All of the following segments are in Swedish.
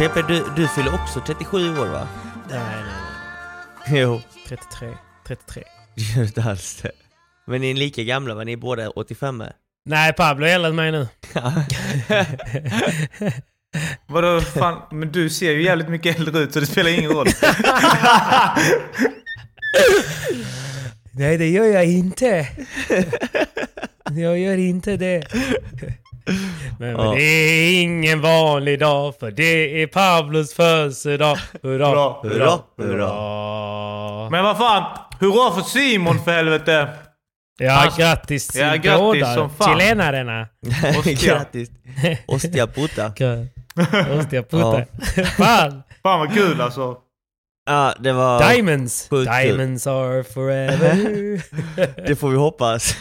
Pepe, du, du fyller också 37 år va? Nej, nej, nej. Jo. 33. 33. Det gör inte alls det. Men ni är lika gamla va? Ni är båda 85 Nej, Pablo är äldre än mig nu. Vadå fan, men du ser ju jävligt mycket äldre ut så det spelar ingen roll. Nej, det gör jag inte. Jag gör inte det. Men, men Ja. det är ingen vanlig dag för det är Pablos födelsedag. Hurra, Hurra, hurra, hurra. Men vad fan, hurra för Simon för helvete! Ja, grattis till Ja, grattis båda som fan. chilenarna. Grattis! Ostia puta. Ostia puta. Fan! Fan vad kul alltså. Ja, det var... Diamonds! Diamonds are forever. Det får vi hoppas.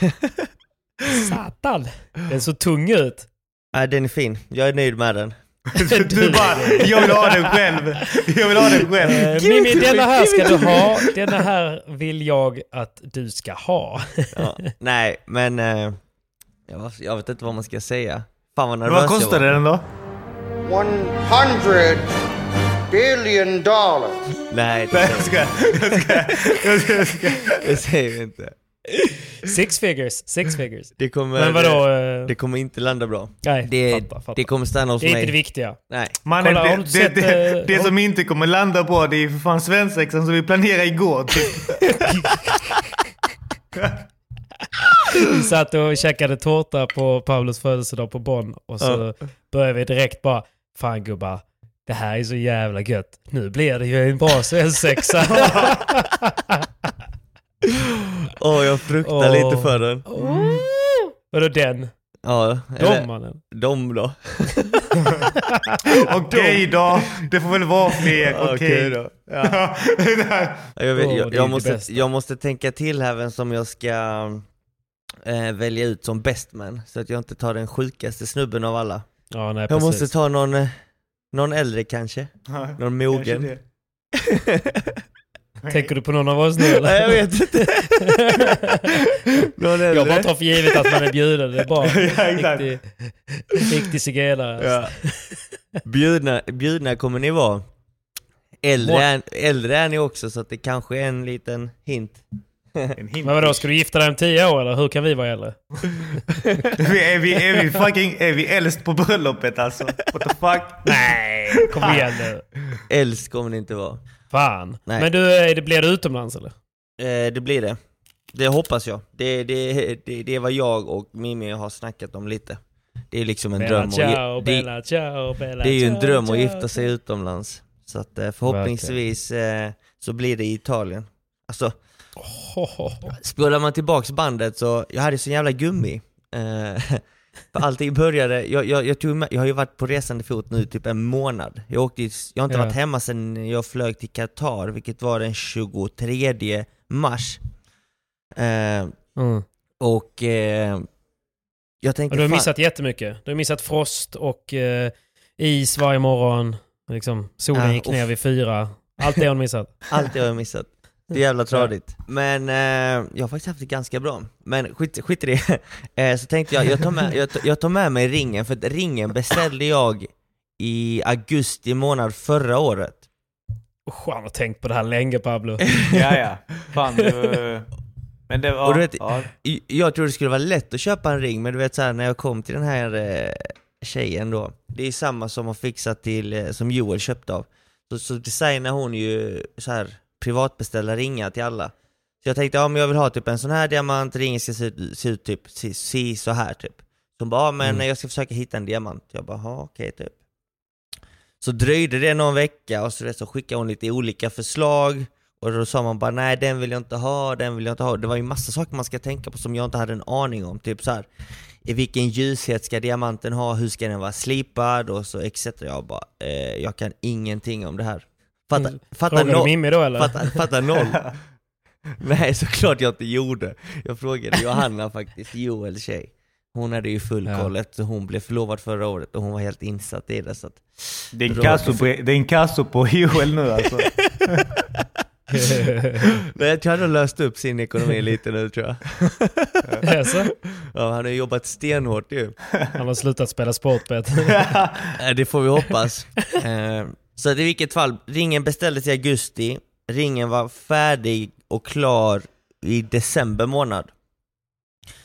Satan! Den såg tung ut. Nej, den är fin. Jag är nöjd med den. Du bara, jag vill ha den själv. Jag vill ha den själv. Eh, Mimmi, denna här ska du ha. Denna här vill jag att du ska ha. Ja. Nej, men... Eh, jag, jag vet inte vad man ska säga. Fan vad nervös Vad jag kostade var. den då? 100 billion dollars. Nej, det, Nej jag ska, jag ska, jag ska, jag ska. det säger vi inte. Six figures, six figures. Det kommer, Men vadå? eh, det kommer inte landa bra. nej, Det, fattar, fattar. det kommer stanna hos Det är mig. inte det viktiga. Nej. Mannen, Kolla, det, det, sett, det, eh, det som inte kommer landa bra det är för fan svensexan som vi planerade igår. Typ. Vi satt och käkade tårta på Pavlos födelsedag på Bonn och så började vi direkt bara Fan gubbar, det här är så jävla gött. Nu blir det ju en bra svensexa. Åh, jag fruktar Åh. lite för den. Vadå den? Ja, De eller mannen. de då. Okej då, det får väl vara fler. Okej då. då. Ja. Jag, vet, jag, jag, måste, jag måste tänka till här vem som jag ska eh, välja ut som best man. Så att jag inte tar den sjukaste snubben av alla. Ja, nej Jag precis. måste ta någon, eh, någon äldre kanske. Ja, Någon kanske mogen. Tänker du på någon av oss nu eller? Nej jag vet inte. någon. Jag bara tar för givet att man är bjuden. Det är bra. Ja, exakt. Riktig, riktig zigenare. Ja. Bjudna, bjudna kommer ni vara. Äldre är, äldre är ni också så att det kanske är en liten hint. En hint. Men vadå, ska du gifta dig om tio år eller hur kan vi vara äldre? är, vi, är vi fucking, är vi äldst på bröllopet alltså? What the fuck? Nej, kom igen nu. Äldst kommer ni inte vara. Fan. Nej. Men du, är det, blir det utomlands eller? Eh, det blir det. Det hoppas jag. Det, det, det, det är vad jag och Mimi har snackat om lite. Det är liksom en Bella dröm. ciao, att, bella det, ciao, bella det är ju en ciao, dröm att ciao, gifta ciao. sig utomlands. Så att eh, förhoppningsvis eh, så blir det i Italien. Alltså, Ho, ho, ho. spolar man tillbaks bandet så, jag hade så jävla gummi. Eh, för allting började, jag, jag, jag, tog jag har ju varit på resande fot nu typ en månad. Jag, åkte, jag har inte Ja. varit hemma sedan jag flög till Qatar, vilket var den 23 mars. Eh, Mm. Och eh, jag tänkte Och du har fan- missat jättemycket. Du har missat frost och eh, is varje morgon. Liksom, solen Ah, gick ner vid fyra. Allt det har du missat. Allt jag har missat. Det är jävla tradigt. Men eh, jag har faktiskt haft det ganska bra. Men skit, skit i det. Eh, så tänkte jag, jag tar, med, jag, tar- jag tar med mig ringen, för att ringen beställde jag i augusti månad förra året. Usch, han har tänkt på det här länge Pablo. Ja, ja. Fan, du... Men det var... Och du vet- ja. Jag trodde det skulle vara lätt att köpa en ring, men du vet så här, när jag kom till den här eh, tjejen då, det är samma som har fixat till, eh, som Joel köpte av. Så, så designar hon ju så här privatbeställda ringar till alla. Så jag tänkte, ja men jag vill ha typ en sån här diamant, ringen ska se, ut- se ut typ, se, se så här typ. Så hon bara, ja, men Mm. jag ska försöka hitta en diamant. Jag bara, ja okej typ. Så dröjde det någon vecka och så, så skickade hon lite olika förslag och då sa man bara nej den vill jag inte ha, den vill jag inte ha. Det var ju massa saker man ska tänka på som jag inte hade en aning om. Typ så här, i vilken ljushet ska diamanten ha, hur ska den vara slipad och så etc. Jag bara, eh, jag kan ingenting om det här. Fatta, Mm. fatta, Frågar du no, Mimmi då eller? fatta, fatta noll. nej såklart jag inte gjorde. Jag frågade Johanna faktiskt, Joels tjej. Hon hade ju full Ja. koll eftersom hon blev förlovad förra året och hon var helt insatt i det. Så att, Det är inkasso på, det är inkasso på Joel nu alltså. Men jag tror han har löst upp sin ekonomi lite nu tror jag. Alltså, Ja, han har jobbat stenhårt ju. han har slutat spela sportbet. Det får vi hoppas. Så att i vilket fall, ringen beställdes i augusti, ringen var färdig och klar i december månad.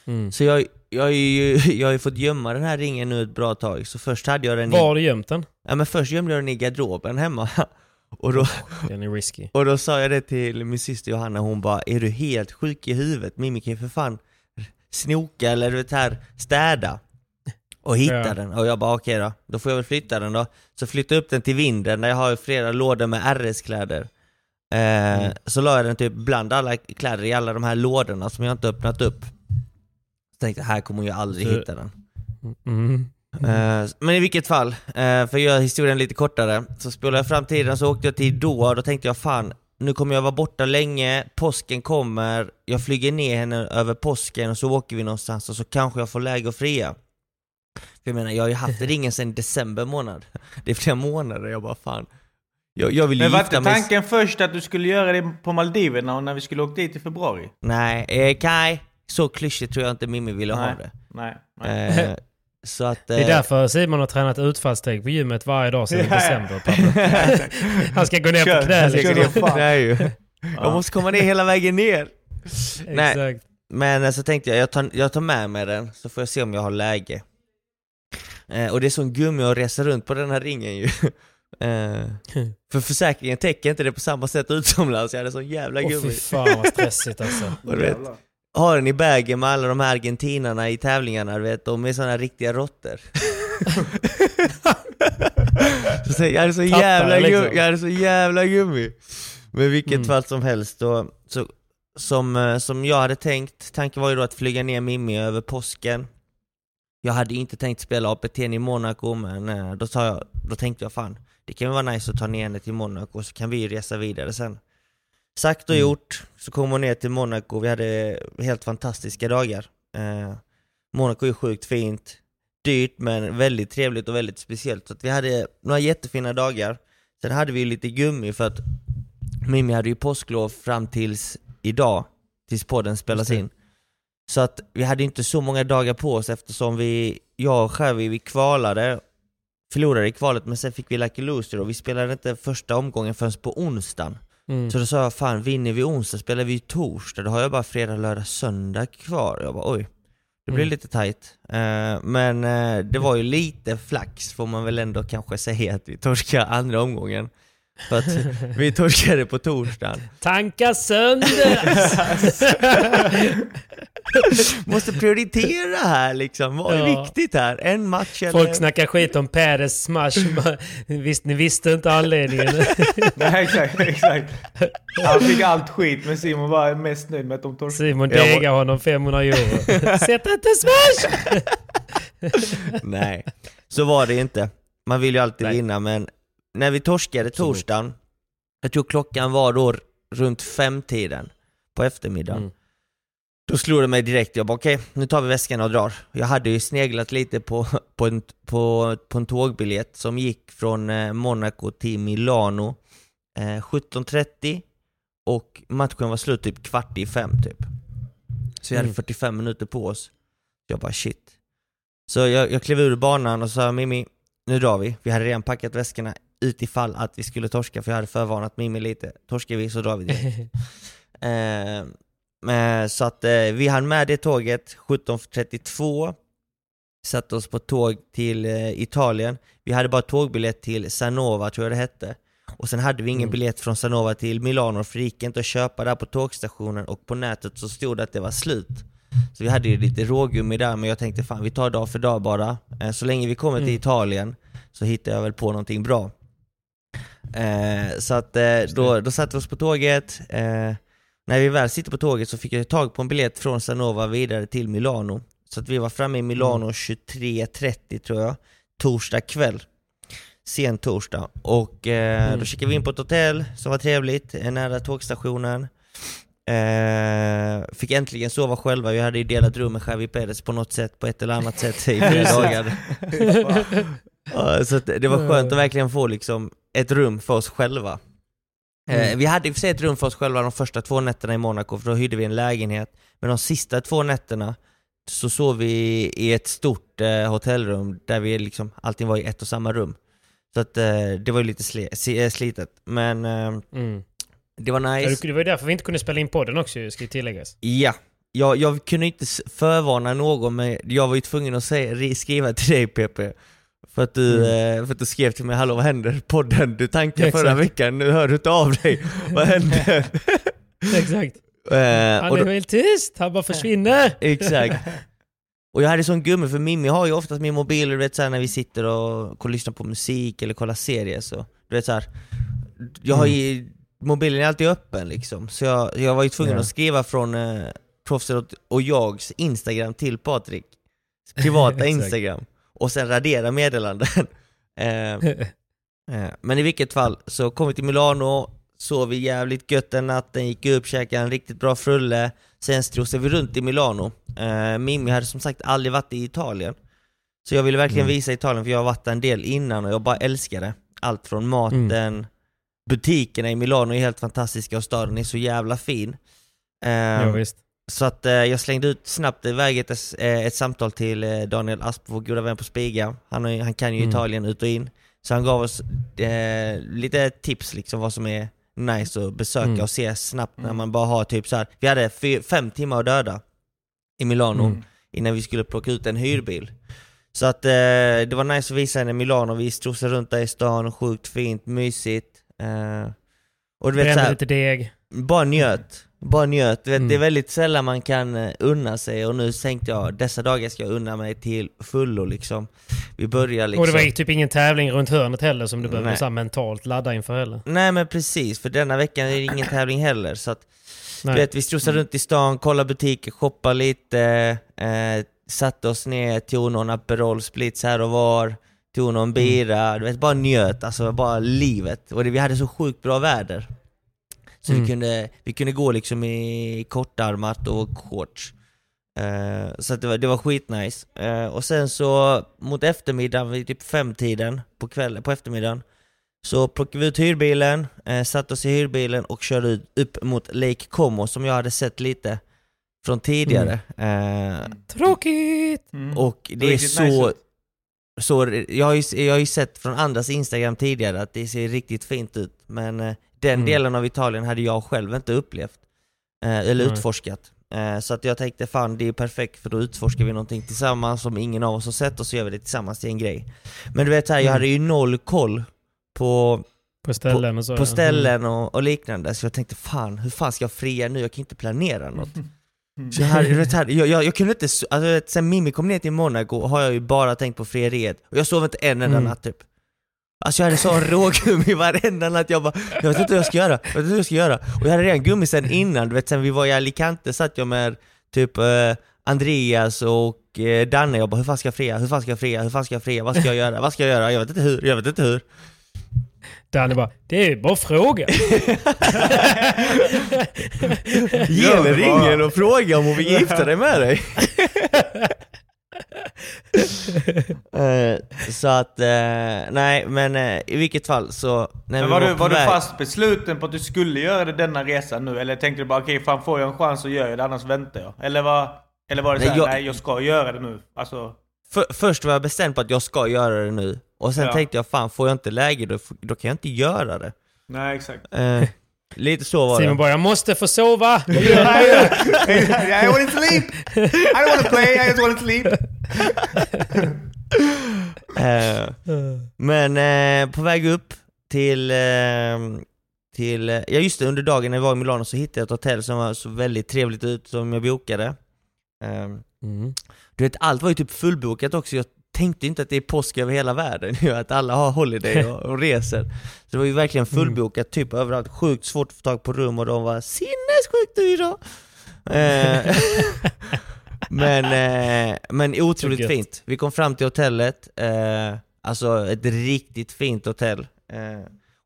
Mm. Så jag, jag, har ju, jag har ju fått gömma den här ringen nu ett bra tag, så först hade jag den Var har du gömt den? Ja men först gömde jag den i garderoben hemma. Och då, Den är risky. och då sa jag det till min syster Johanna, hon bara 'Är du helt sjuk i huvudet? Mimmi kan ju för fan snoka eller du vet här, städa' och hitta Ja. den. Och jag bara okej då, då får jag väl flytta den då. Så flyttade jag upp den till vinden där jag har flera lådor med RS-kläder. Eh, Så la jag den typ bland alla kläder i alla de här lådorna som jag inte öppnat upp. Så tänkte här kommer hon ju aldrig Så- hitta den. Mm. Eh, Men i vilket fall, eh, för att göra historien lite kortare, så spelade jag fram tiden så åkte jag till Doha och då tänkte jag fan, nu kommer jag vara borta länge, påsken kommer, jag flyger ner henne över påsken och så åker vi någonstans och så kanske jag får läge att fria. För jag menar, jag har ju haft ringen sedan december månad. Det är flera månader, jag bara fan. Jag, jag vill ju Men var inte mig... tanken först att du skulle göra det på Maldiverna och när vi skulle åka dit i februari? Nej, eh, Kai, så klyschigt tror jag inte Mimmi ville ha Nej. det. Nej. nej. Eh, så att... Det är eh, därför Simon har tränat utfallssteg på gymmet varje dag sedan ja. december. Han ska gå ner Kör, på knä jag ska kör ner som på fan. knä ju. Jag måste komma ner hela vägen ner. Nej. Exakt. Men eh, så tänkte jag, jag tar, jag tar med mig den, så får jag se om jag har läge. Eh, och det är sån gummi att resa runt på den här ringen ju. Eh, för försäkringen täcker inte det på samma sätt utomlands, jag hade sån jävla Åh fy gummi. fan vad stressigt alltså. Och du vet, har den i bagen med alla de här argentinarna i tävlingarna, du vet, de är såna riktiga råttor. så, jag hade så Tappar jävla liksom. gummi, jag hade så jävla gummi. Men vilket Mm. fall som helst då, så, som, eh, som jag hade tänkt, tanken var ju då att flyga ner Mimmi över påsken. Jag hade inte tänkt spela APT i Monaco, men eh, då, sa jag, då tänkte jag fan, det kan vara nice att ta ner henne till Monaco, så kan vi resa vidare sen. Sagt och Mm. gjort, så kom hon ner till Monaco, vi hade helt fantastiska dagar. Eh, Monaco är sjukt fint, dyrt men väldigt trevligt och väldigt speciellt. Så att vi hade några jättefina dagar. Sen hade vi lite gummi för att Mimmi hade ju påsklov fram tills idag, tills podden spelas in. Så att vi hade inte så många dagar på oss eftersom vi, jag och Sherry, vi kvalade, förlorade i kvalet men sen fick vi Lucky Loser och vi spelade inte första omgången förrän på onsdagen. Mm. Så då sa jag, fan vinner vi onsdag spelar vi ju torsdag, då har jag bara fredag, lördag, söndag kvar. Jag bara oj, det blir Mm. lite tight. Eh, men eh, det var ju lite flax får man väl ändå kanske säga att vi torskade andra omgången. För att vi torskade på torsdagen. Tanka sönder! Måste prioritera här liksom, vad är Ja. viktigt här? En match eller? Folk snackar skit om Peres smash. Visst, ni visste inte anledningen. Nej, exakt, exakt. Han fick allt skit men Simon var mest nöjd med att de torskade. Simon Jag var- degar honom 500 euro. Sätt inte smash! Nej, så var det inte. Man vill ju alltid Nej. vinna men när vi torskade torsdagen, jag tror klockan var då runt femtiden på eftermiddagen. Mm. Då slog det mig direkt, jag bara okej, nu tar vi väskorna och drar. Jag hade ju sneglat lite på, på, en, på, på en tågbiljett som gick från eh, Monaco till Milano eh, 17.30 och matchen var slut typ kvart i fem typ. Så vi hade Mm. 45 minuter på oss. Jag bara shit. Så jag, jag klev ur banan och sa Mimmi, nu drar vi. Vi hade redan packat väskorna utifall att vi skulle torska för jag hade förvarnat Mimmi lite. Torskar vi så drar vi direkt. Eh, så att eh, vi hann med det tåget 17.32 Satte oss på tåg till eh, Italien. Vi hade bara tågbiljett till Sanova tror jag det hette. Och sen hade vi ingen Mm. biljett från Sanova till Milano för det gick inte att köpa där på tågstationen och på nätet så stod det att det var slut. Så vi hade ju lite rågummi där men jag tänkte fan vi tar dag för dag bara. Eh, Så länge vi kommer till Mm. Italien så hittar jag väl på någonting bra. Eh, Så att eh, då, då satte vi oss på tåget eh, när vi väl sitter på tåget så fick jag tag på en biljett från Sanova vidare till Milano. Så att vi var framme i Milano 23.30 tror jag, torsdag kväll. Sen torsdag. Och eh, Mm. då checkade vi in på ett hotell som var trevligt, eh, nära tågstationen. Eh, fick äntligen sova själva, vi hade ju delat rum med Javi Perez på något sätt, på ett eller annat sätt i flera dagar. Ja, så det var skönt att verkligen få liksom ett rum för oss själva. Eh, Mm. vi hade i och för sig ett rum för oss själva de första två nätterna i Monaco, för då hyrde vi en lägenhet. Men de sista två nätterna så sov vi i ett stort eh, hotellrum där vi liksom, allting var i ett och samma rum. Så att eh, det var ju lite sli- eh, slitet. Men eh, Mm. det var Ja, nice. Det var ju därför vi inte kunde spela in podden också ska ju tilläggas. Ja, jag, jag kunde inte förvarna någon men jag var ju tvungen att säga, ri- skriva till dig PP för att, du, eh, för att du skrev till mig 'Hallå vad händer? Podden du tankade förra veckan, nu hör du inte av dig, vad hände?' Exakt. eh, Han och är då, helt tyst, han bara försvinner. exakt. Och jag hade sån gummi för Mimmi har ju oftast min mobil, du vet såhär när vi sitter och kollar- lyssnar på musik eller kollar serier så, du vet såhär Jag har ju, mobilen är alltid öppen liksom, så jag, jag var ju tvungen Ja. att skriva från eh, proffset och- och jags instagram till Patrik Privata instagram, och sen radera meddelanden eh, eh, Men i vilket fall, så kom vi till Milano, sov vi jävligt gött den natten, gick upp, käkade en riktigt bra frulle Sen strosade vi runt i Milano. Eh, Mimmi hade som sagt aldrig varit i Italien. Så jag ville verkligen Mm. visa Italien för jag har varit där en del innan och jag bara älskar det. Allt från maten, butikerna i Milano är helt fantastiska och staden är så jävla fin. Eh, ja, visst. Så att eh, jag slängde ut snabbt iväg ett, eh, ett samtal till eh, Daniel Asp, vår goda vän på Spiga. Han, han kan ju Mm. Italien ut och in. Så han gav oss eh, lite tips liksom vad som är nice att besöka Mm. och se snabbt när man bara har typ så här. vi hade fem timmar att döda i Milano Mm. innan vi skulle plocka ut en hyrbil. Så att eh, det var nice att visa henne Milano, vi strosade runt där i stan, sjukt fint, mysigt. Eh, och du vet Brände såhär, lite deg. bara njöt. Bara njöt. Vet, Mm. Det är väldigt sällan man kan eh, unna sig och nu tänkte jag dessa dagar ska jag unna mig till fullo liksom. Vi börjar liksom... Och det var ju typ ingen tävling runt hörnet heller som du behövde Nej. så mentalt ladda inför heller. Nej men precis, för denna veckan är det ingen tävling heller så att Nej. du vet, vi strosade runt i stan, kollade butiker, shoppade lite, eh, satte oss ner, tog någon Aperol Spritz här och var, tog någon bira, du vet bara njöt, alltså bara livet. Och det, vi hade så sjukt bra väder. Så Mm. vi, kunde, vi kunde gå liksom i kortarmat och shorts. Eh, så att det var, det var skitnice. Eh, och sen så mot eftermiddagen, vid typ femtiden på kvällen, på eftermiddagen, så plockade vi ut hyrbilen, eh, satte oss i hyrbilen och körde ut, upp mot Lake Como som jag hade sett lite från tidigare. Eh, Tråkigt! Mm. och det är Riktigt så, nice så jag, har ju, jag har ju sett från andras instagram tidigare att det ser riktigt fint ut, men den Mm. delen av Italien hade jag själv inte upplevt, eh, eller Nej. utforskat. Eh, så att jag tänkte fan det är perfekt för då utforskar vi någonting tillsammans som ingen av oss har sett och så gör vi det tillsammans till en grej. Men du vet här, jag Mm. hade ju noll koll på På ställen och så. på ja. ställen och, och liknande, så jag tänkte fan, hur fan ska jag fria nu? Jag kan inte planera något. Mm. Så jag, hade, jag, jag, jag kunde inte, alltså, sen Mimmi kom ner till Monaco har jag ju bara tänkt på frieriet, och jag sov inte en enda Mm. natt typ. Alltså jag hade sån rågummi varenda natt, jag bara, jag vet inte hur jag ska göra, jag vet inte hur jag ska göra. Och jag hade redan gummi sen innan, du vet sen vi var i Alicante satt jag med typ eh, Andreas och eh, Danne, jag bara hur fan ska jag fria, hur fan ska jag fria, hur fan ska jag fria, vad ska jag göra, vad ska jag göra, jag vet inte hur, jag vet inte hur. Danny bara, det är bara fråga. Jenny ringer och frågar om hon vill gifta dig med dig. Eh, så att, eh, nej men eh, i vilket fall så... Men var, du, var du fast besluten på att du skulle göra det denna resan nu? Eller tänkte du bara okej, fan får jag en chans så gör jag det, annars väntar jag? Eller var, eller var det Nej, såhär, jag- nej jag ska göra det nu? Alltså, För, först var jag bestämd på att jag ska göra det nu, och sen Ja. tänkte jag fan får jag inte läge då, då kan jag inte göra det. nej exakt. Lite så var Simon det. bara, jag måste få sova. I want to sleep! I don't want to play, I just want to sleep! Eh, men eh, på väg upp till, eh, till, ja just det, under dagen när vi var i Milano så hittade jag ett hotell som var så väldigt trevligt ut som jag bokade. Mm. du vet, allt var ju typ fullbokat också, jag tänkte inte att det är påsk över hela världen ju, att alla har holiday och, och reser. Så det var ju verkligen fullbokat typ överallt, sjukt svårt att få tag på rum och de var sinnessjukt dyra. Eh, men, eh, men otroligt fint. Vi kom fram till hotellet, eh, alltså ett riktigt fint hotell. Eh,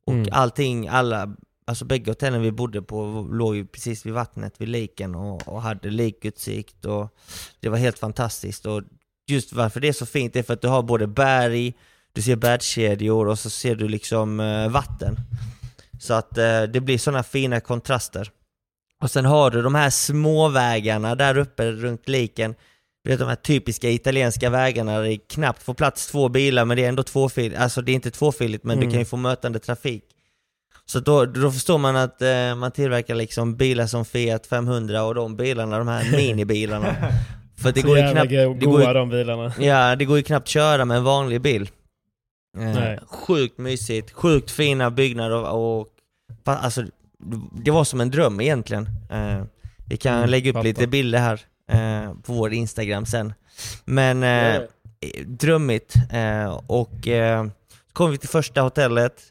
och Mm. allting, alla, alltså bägge hotellen vi bodde på låg ju precis vid vattnet, vid leken och, och hade likutsikt och det var helt fantastiskt. Och just varför det är så fint är för att du har både berg, du ser bergskedjor och så ser du liksom eh, vatten. Så att eh, det blir sådana fina kontraster. Och sen har du de här små vägarna där uppe runt liken. Du vet de här typiska italienska vägarna där det knappt får plats två bilar men det är ändå tvåfiligt, alltså det är inte tvåfiligt men du Mm. kan ju få mötande trafik. Så då, då förstår man att eh, man tillverkar liksom bilar som Fiat 500 och de bilarna, de här minibilarna. För att det Så går ju knappt, det går ju, de bilarna. ja, det går ju knappt köra med en vanlig bil. Eh, Nej. sjukt mysigt, sjukt fina byggnader och, och alltså, det var som en dröm egentligen. Eh, vi kan Mm, lägga upp fattar. lite bilder här eh, på vår Instagram sen. Men eh, drömmigt eh, och eh, så kom vi till första hotellet,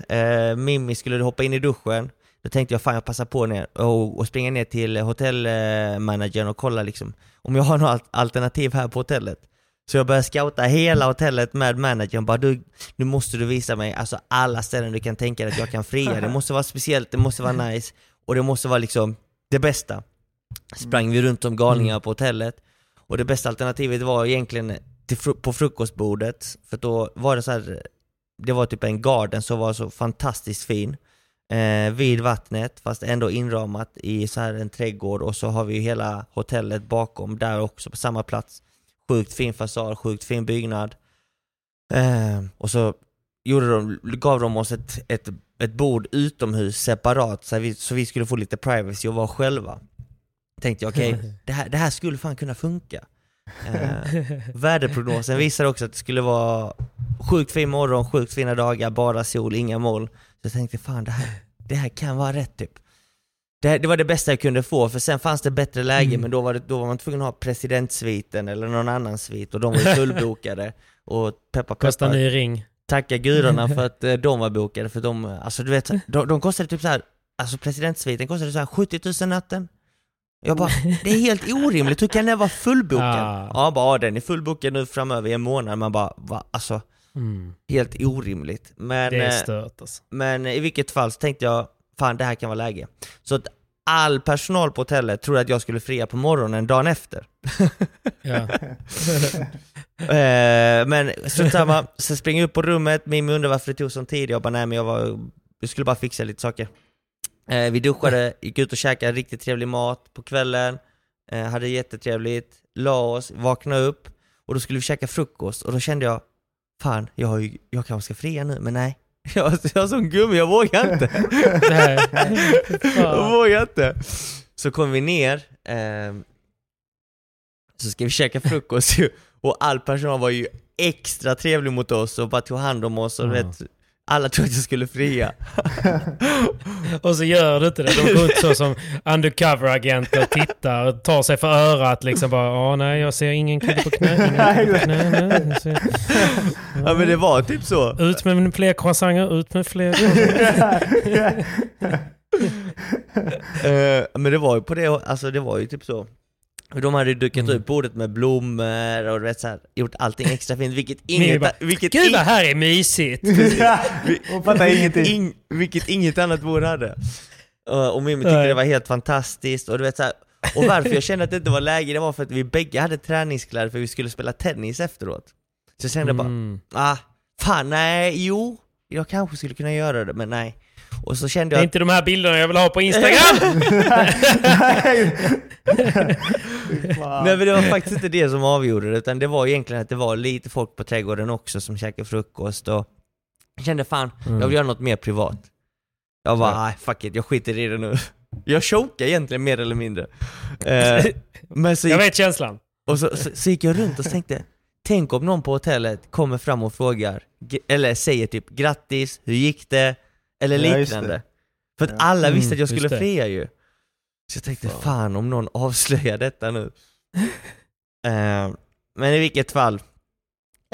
Mimmi skulle hoppa in i duschen. Då tänkte jag fan jag passar på ner och, och springa ner till hotellmanagern och kolla liksom om jag har något alternativ här på hotellet. Så jag började scouta hela hotellet med managern, bara du, nu måste du visa mig alltså alla ställen du kan tänka dig att jag kan fria. Det måste vara speciellt, det måste vara nice och det måste vara liksom det bästa. Sprang vi runt som galningar på hotellet och det bästa alternativet var egentligen fru- på frukostbordet, för då var det så här, det var typ en garden som var så fantastiskt fin eh, vid vattnet fast ändå inramat i så här en trädgård och så har vi ju hela hotellet bakom där också på samma plats. Sjukt fin fasad, sjukt fin byggnad. Eh, och så gjorde de, gav de oss ett, ett, ett bord utomhus separat så vi, så vi skulle få lite privacy och vara själva. Tänkte jag okej, det, här, det här skulle fan kunna funka. Eh, väderprognosen visar också att det skulle vara sjukt fin morgon, sjukt fina dagar, bara sol, inga moln. Så jag tänkte fan det här, det här kan vara rätt typ. Det, det var det bästa jag kunde få, för sen fanns det bättre läge Mm. men då var, det, då var man tvungen att ha presidentsviten eller någon annan svit och de var ju fullbokade. och peppa Kostar peppa, ny ring. tacka gudarna för att eh, de var bokade för de, alltså du vet, de, de kostade typ så här, alltså presidentsviten kostade så här 70 000 natten. Jag bara, det är helt orimligt, hur kan det vara fullbokad? Ah. Ja, bara, ja, den är fullbokad nu framöver i en månad, man bara, va? Alltså, Mm. helt orimligt. Men, Det är eh, stört alltså. men i vilket fall så tänkte jag, fan det här kan vara läge. Så att all personal på hotellet trodde att jag skulle fria på morgonen dagen efter. Ja. Eh, men strunt samma, så springer jag upp på rummet, Mimmi undrar varför det tog sån tid, jag bara nej men jag var, jag skulle bara fixa lite saker. Eh, vi duschade, gick ut och käkade riktigt trevlig mat på kvällen, hade jättetrevligt, la oss, vaknade upp och då skulle vi käka frukost och då kände jag, fan jag, har ju, jag kanske ska fria nu, men nej. Jag, jag är som gummi, jag vågar inte. Nej. Jag vågar inte. Så kom vi ner, ehm, så ska vi käka frukost och all personal var ju extra trevlig mot oss och bara tog hand om oss och Ja. vet, alla trodde att jag skulle fria. Och så gör du inte det. De går ut så som undercover-agenter och tittar och tar sig för örat liksom bara ja nej jag ser ingen kille på knä, ingen kille på knä, nej, jag ser- Ja men det var typ så. Ut med fler croissanter, ut med fler. Eh, men det var ju på det, alltså det var ju typ så. Och de hade dukat Mm. upp bordet med blommor och vet, så här, gjort allting extra fint, vilket inget, bara, vilket Gud vad här är mysigt! Hon fattar ingenting. ing, vilket inget annat bord hade. Och, och Mimmi tyckte det var helt fantastiskt, och du vet så här, och varför jag kände att det inte var läge, det var för att vi bägge hade träningskläder för vi skulle spela tennis efteråt. Så jag kände bara, Mm. ah, fan nej, jo, jag kanske skulle kunna göra det, men nej. Och så kände Det är jag inte de här bilderna jag vill ha på Instagram! Nej men det var faktiskt inte det som avgjorde det, utan det var egentligen att det var lite folk på trädgården också som käkade frukost och jag kände fan, Mm. jag vill göra något mer privat. Jag bara, nej fuck it, jag skiter i det nu. Jag chokade egentligen mer eller mindre. Eh, men så jag vet känslan. och så, så, så gick jag runt och tänkte, tänk om någon på hotellet kommer fram och frågar, eller säger typ grattis, hur gick det? Eller Ja, just liknande. För att Ja. alla visste att jag Mm, skulle det. fria ju. Så jag tänkte, fan om någon avslöjar detta nu. Eh, men i vilket fall,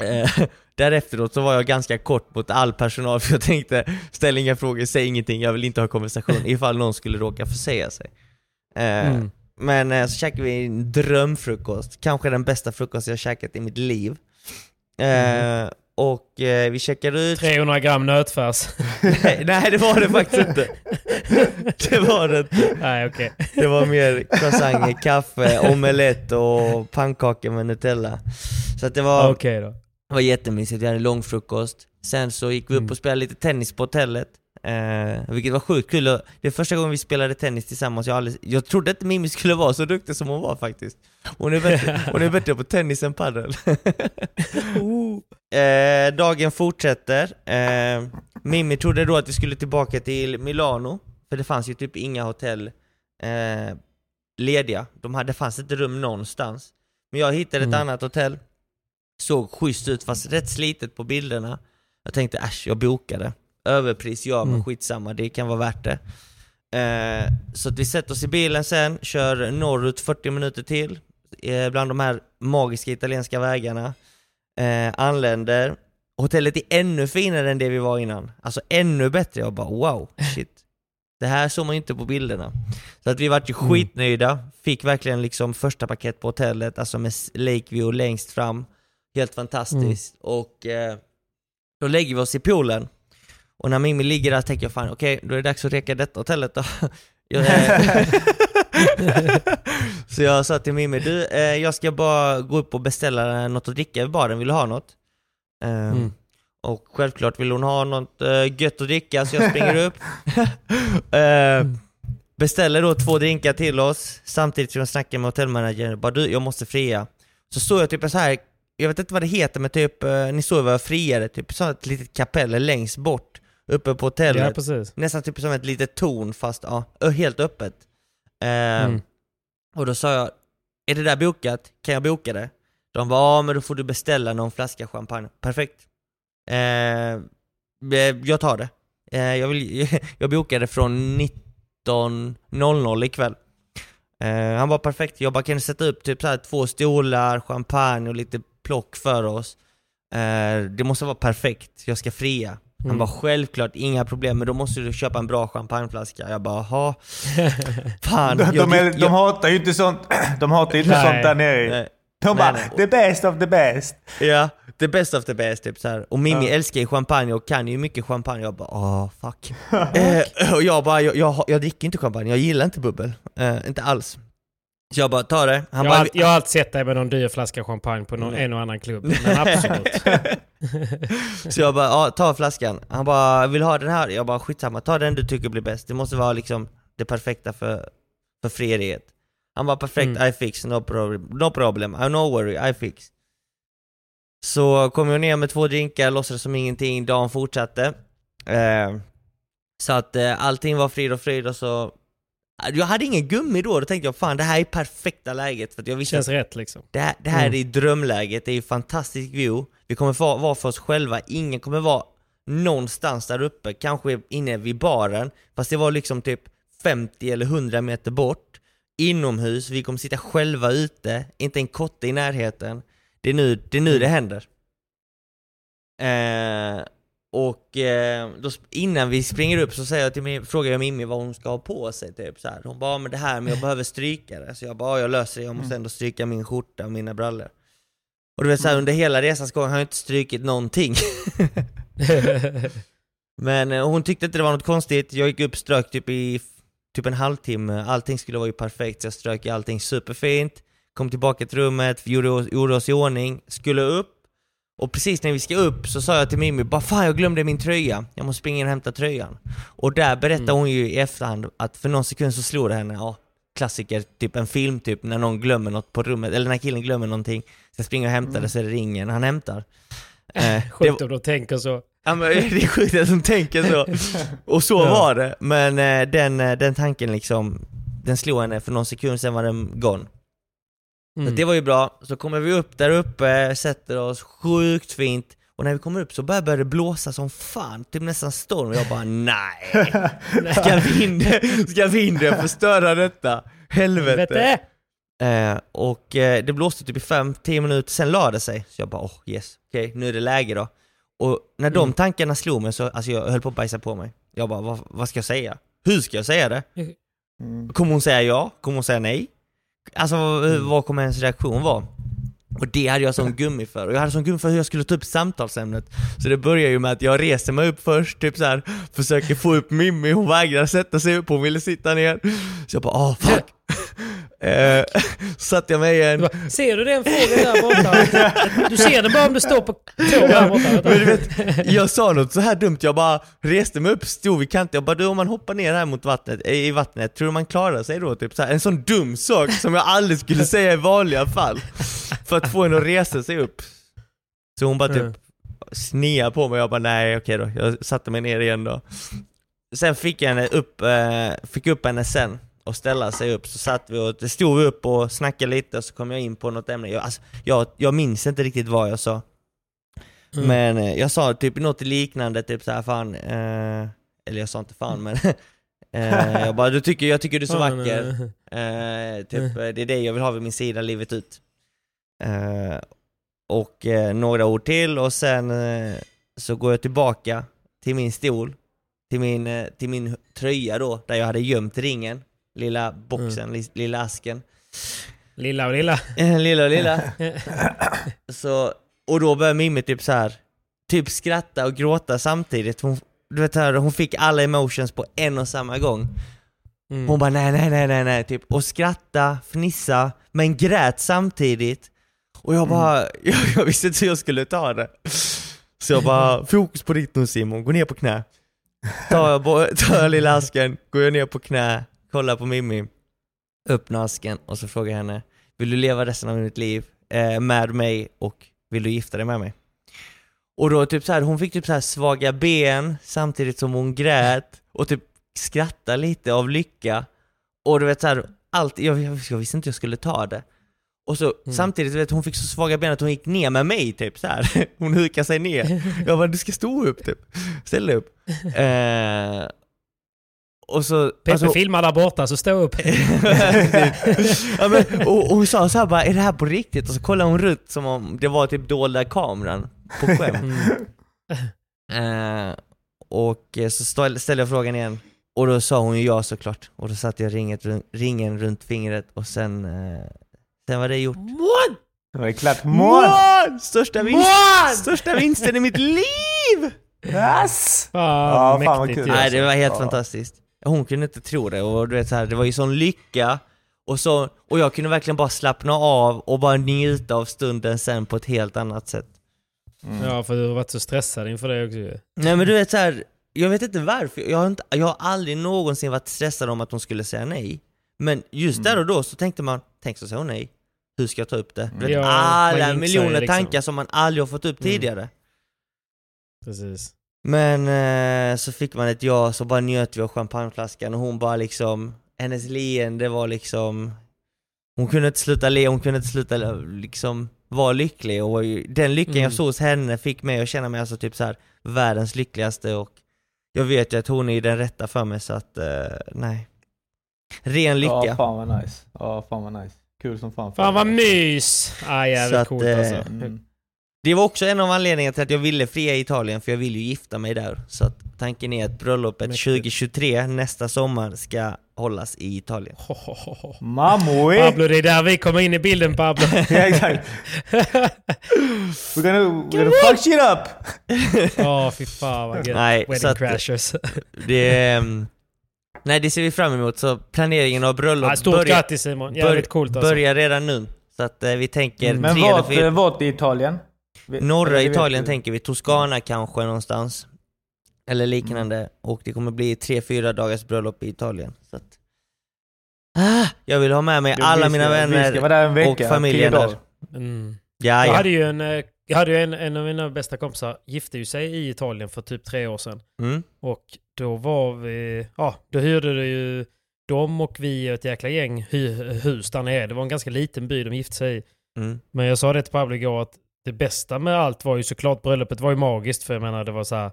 eh, därefteråt så var jag ganska kort mot all personal för jag tänkte, ställ inga frågor, säg ingenting, jag vill inte ha konversation ifall någon skulle råka försäga sig. Eh, Mm. Men eh, så käkade vi en drömfrukost, kanske den bästa frukost jag käkat i mitt liv. Eh, Och eh, vi checkade ut... 300 gram nötfärs. nej, nej, det var det faktiskt inte. Det var det inte. Nej, okej. Det var mer croissanter, kaffe, omelett och pannkakor med Nutella. Så att det var, Okej då. det var jättemysigt, vi hade långfrukost. Sen så gick vi upp Mm. och spelade lite tennis på hotellet. Eh, vilket var sjukt kul. Det är första gången vi spelade tennis tillsammans. Jag, aldrig, jag trodde inte Mimmi skulle vara så duktig som hon var faktiskt. Hon är bättre, hon är bättre på tennis än padel. eh, dagen fortsätter. Eh, Mimmi trodde då att vi skulle tillbaka till Milano. För det fanns ju typ inga hotell eh, lediga. De hade, det fanns inte rum någonstans. Men jag hittade ett Mm. annat hotell. Såg schysst ut fast rätt slitet på bilderna. Jag tänkte äsch, jag bokade. Överpris ja, men Mm. skitsamma, det kan vara värt det. Eh, så att vi sätter oss i bilen sen, kör norrut 40 minuter till, eh, bland de här magiska italienska vägarna. Eh, anländer. Hotellet är ännu finare än det vi var innan. Alltså ännu bättre. Jag bara wow, shit. Det här såg man ju inte på bilderna. Så att vi vart ju Mm. skitnöjda. Fick verkligen liksom första paket på hotellet, alltså med Lakeview längst fram. Helt fantastiskt. Och eh, då lägger vi oss i poolen. Och när Mimmi ligger där tänker jag fan okej, då är det dags att reka detta hotellet då. Jag, så jag sa till Mimmi, du eh, jag ska bara gå upp och beställa något att dricka i baren, vill du ha något? Eh, Mm. Och självklart vill hon ha något uh, gött att dricka så jag springer upp. Eh, beställer då två drinkar till oss samtidigt som jag snackar med hotellmanagern. Bara du, jag måste fria. Så såg jag typ så här jag vet inte vad det heter men typ, eh, ni såg vad jag friade, typ så ett litet kapell längst bort uppe på hotellet. Ja, precis. Nästan typ som ett litet torn fast ja, helt öppet. Eh, Mm. Och då sa jag, är det där bokat? Kan jag boka det? De var ja men då får du beställa någon flaska champagne. Perfekt. Eh, jag tar det. Eh, jag, vill, jag bokade från 19.00 ikväll. Eh, han var perfekt, jag bara kan sätta upp typ så här två stolar, champagne och lite plock för oss. Eh, det måste vara perfekt, jag ska fria. Han Mm. var självklart inga problem, men då måste du köpa en bra champagneflaska. Jag bara, jaha. Fan. De, jag, de, är, de hatar ju inte sånt, de hatar inte Nej. sånt där nere. nej. De bara, nej. the best of the best. Ja, the best of the best typ så här. Och Mimmi Ja. älskar ju champagne och kan ju mycket champagne. Jag bara, åh fuck. eh, och jag bara, jag, jag, jag dricker inte champagne, jag gillar inte bubbel. Eh, inte alls. Jag bara, ta det. Han Jag bara, har, jag har alltid sett dig med någon dyr flaska champagne på någon, en och annan klubb. Men absolut. Så jag bara, ja ta flaskan. Han bara, vill ha den här? Jag bara, skitsamma, ta den du tycker blir bäst. Det måste vara liksom det perfekta för, för frieriet. Han bara, perfekt, Mm. I fix, no problem, no problem, I no worry, I fix. Så kom jag ner med två drinkar, låtsades som ingenting, dagen fortsatte. Eh, så att eh, allting var frid och fröjd och så jag hade ingen gummi då, då tänkte jag fan det här är perfekta läget för att jag visste Känns rätt liksom. det här, det här Mm. är drömläget, det är ju fantastisk view. Vi kommer få vara för oss själva, ingen kommer vara någonstans där uppe, kanske inne vid baren. Fast det var liksom typ 50 eller 100 meter bort. Inomhus, vi kommer sitta själva ute, inte en kotte i närheten. Det är nu det, är nu det händer. Eh, och eh, då, innan vi springer upp så säger jag till min, frågar jag Mimmi vad hon ska ha på sig typ så här. Hon bara, "Ja, men det här, men jag behöver stryka det. Så jag bara, "Ja, jag löser det, jag måste ändå stryka min skjorta och mina brallor. Och du vet så här, under hela resans gång har jag inte strykit någonting. Men eh, hon tyckte inte det var något konstigt, jag gick upp strök typ i typ en halvtimme, allting skulle vara ju perfekt, så jag strök i allting superfint, kom tillbaka till rummet, gjorde, oss- gjorde oss i ordning, skulle upp, och precis när vi ska upp så sa jag till Mimmi bara fan jag glömde min tröja, jag måste springa in och hämta tröjan. Och där berättade hon ju i efterhand att för någon sekund så slog det henne, ja klassiker, typ en film typ när någon glömmer något på rummet, eller när killen glömmer någonting, så jag springer och hämtar det så är det ringen han hämtar. Eh, Sjukt om de tänker så. Ja men det är sjukt att de tänker så. Och så Ja. var det. Men eh, den, eh, den tanken liksom, den slog henne för någon sekund sen var den gone. Så Mm. det var ju bra. Så kommer vi upp där uppe, sätter oss sjukt fint. Och när vi kommer upp så börjar börjar det blåsa som fan, typ nästan storm. Och jag bara nej! Ska vinden, ska vinden förstöra detta? Helvete! Vete! Eh, och eh, det blåste typ i 5-10 minuter, sen la det sig. Så jag bara oh yes, okej nu är det läge då. Och när de Mm. tankarna slog mig så, alltså jag höll på att bajsa på mig. Jag bara vad, vad ska jag säga? Hur ska jag säga det? Mm. Kommer hon säga ja? Kommer hon säga nej? Alltså vad, Mm. vad kommer hennes reaktion vara? Och det hade jag som gummi för, och jag hade som gummi för hur jag skulle ta upp samtalsämnet. Så det börjar ju med att jag reser mig upp först, typ så här, försöker få upp Mimmi, hon vägrar sätta sig upp, hon ville sitta ner. Så jag bara åh fuck eh, satte jag mig Du bara, Ser du den fågeln där borta? Du ser den bara om du står på tå där borta. Vänta. Men du vet, jag sa något så här dumt, jag bara reste mig upp, stod vid kanten, jag bara du om man hoppar ner här mot vattnet, eh, i vattnet, tror du man klarar sig då? Typ så här, en sån dum sak som jag aldrig skulle säga i vanliga fall. För att få henne att resa sig upp. Så hon bara typ Mm. snea på mig, jag bara nej okej då, jag satte mig ner igen då. Sen fick jag henne upp, eh, fick upp henne sen och ställa sig upp, så satt vi och stod vi upp och snackade lite och så kom jag in på något ämne. Jag, alltså, jag, jag minns inte riktigt vad jag sa. Mm. Men eh, jag sa typ något liknande, typ såhär fan, eh, eller jag sa inte fan men eh, jag bara du tycker, jag tycker du är så vacker, eh, eh, typ eh, det är det jag vill ha vid min sida livet ut. Och några ord till och sen så går jag tillbaka till min stol, till min, till min tröja då, där jag hade gömt ringen, lilla boxen, li, lilla asken. Lilla och lilla. Lilla lilla. Så, och då började Mimmi typ så här typ skratta och gråta samtidigt. Hon, du vet, här, hon fick alla emotions på en och samma gång. Mm. Hon bara nej, nej, nej, nej, nej, typ. Och skratta, fnissa, men grät samtidigt. Och jag bara, jag, jag visste inte hur jag skulle ta det. Så jag bara, fokus på ditt nu Simon, gå ner på knä. Tar jag, tar jag lilla asken, går jag ner på knä, kollar på Mimmi, öppnar asken och så frågar jag henne, vill du leva resten av ditt liv eh, med mig och vill du gifta dig med mig? Och då typ så här, hon fick typ så här svaga ben samtidigt som hon grät och typ skratta lite av lycka. Och du vet så här, allt, jag, jag, jag visste inte jag skulle ta det. Och så samtidigt, du vet, hon fick så svaga ben att hon gick ner med mig typ så här. Hon hukade sig ner. Jag bara, du ska stå upp typ. Ställ dig upp. Eh, och så... Peppe alltså- filmar där borta, så stå upp. ja, men, och, och hon sa så här bara, är det här på riktigt? Och så kollade hon runt som om det var typ dolda kameran på skämt. Eh, och eh, så ställ- ställde jag frågan igen, och då sa hon ju ja såklart. Och då satte jag ringet, ringen runt fingret och sen, eh, sen var det gjort. Det var ju klart. Mål! Största, vinst, största vinsten i mitt liv! Yes! Fan, Ja, fan vad kul. Nej det var helt Ja. fantastiskt. Hon kunde inte tro det och du vet så här, det var ju sån lycka och, så, och jag kunde verkligen bara slappna av och bara njuta av stunden sen på ett helt annat sätt. Ja, för du har varit så stressad inför det också. Nej men du vet så här, jag vet inte varför, jag har, inte, jag har aldrig någonsin varit stressad om att hon skulle säga nej. Men just där och då så tänkte man, tänk så säger hon nej, hur ska jag ta upp det? Du vet, Ja, alla miljoner liksom. tankar som man aldrig har fått upp Mm. tidigare. Precis. Men eh, så fick man ett ja, så bara njöt vi av champagneflaskan och hon bara liksom, hennes leende var liksom, hon kunde inte sluta le, hon kunde inte sluta liksom vara lycklig och den lyckan Mm. jag såg hos henne fick mig att känna mig alltså typ så här världens lyckligaste och jag vet ju att hon är den rätta för mig så att, eh, nej. Ren lycka. Ja, fan vad nice. Ja, fan vad nice. Kul som fan. Fan vad mys! Ah, Så jävligt att, coolt eh, alltså. Mm. Det var också en av anledningarna till att jag ville fria i Italien, för jag vill ju gifta mig där. Så att tanken är att bröllopet Mäktigt. 2023, nästa sommar, ska hållas i Italien. Mamoi! Pablo, det är där vi kommer in i bilden Pablo. ja, exakt. We're gonna, we're gonna fuck shit up! Ja, fy fan vad gött. Nej, så Wedding att- crashers. Det, ehm, nej, det ser vi fram emot, så planeringen av bröllop Ja, stort börjar, grattis Simon, jävligt coolt alltså. börjar redan nu. Så att eh, vi tänker Mm. Men vart, fyra... vart i Italien? Vi- Norra Italien tänker vi, Toscana kanske någonstans. Eller liknande. Mm. Och det kommer bli tre, fyra dagars bröllop i Italien. Så att, ah, jag vill ha med mig Ja, alla vi mina ska- Vi ska vänner vara där en vecka, och familjen där. Mm. Ja, Jag ja. hade ju en, eh, jag hade ju en, en av mina bästa kompisar gifte ju sig i Italien för typ tre år sedan. Mm. Och då var vi, ja, då hyrde det ju de och vi och ett jäkla gäng hus där nere. Det var en ganska liten by de gifte sig i. Mm. Men jag sa det till Pablo igår att det bästa med allt var ju såklart bröllopet var ju magiskt för jag menar det var så här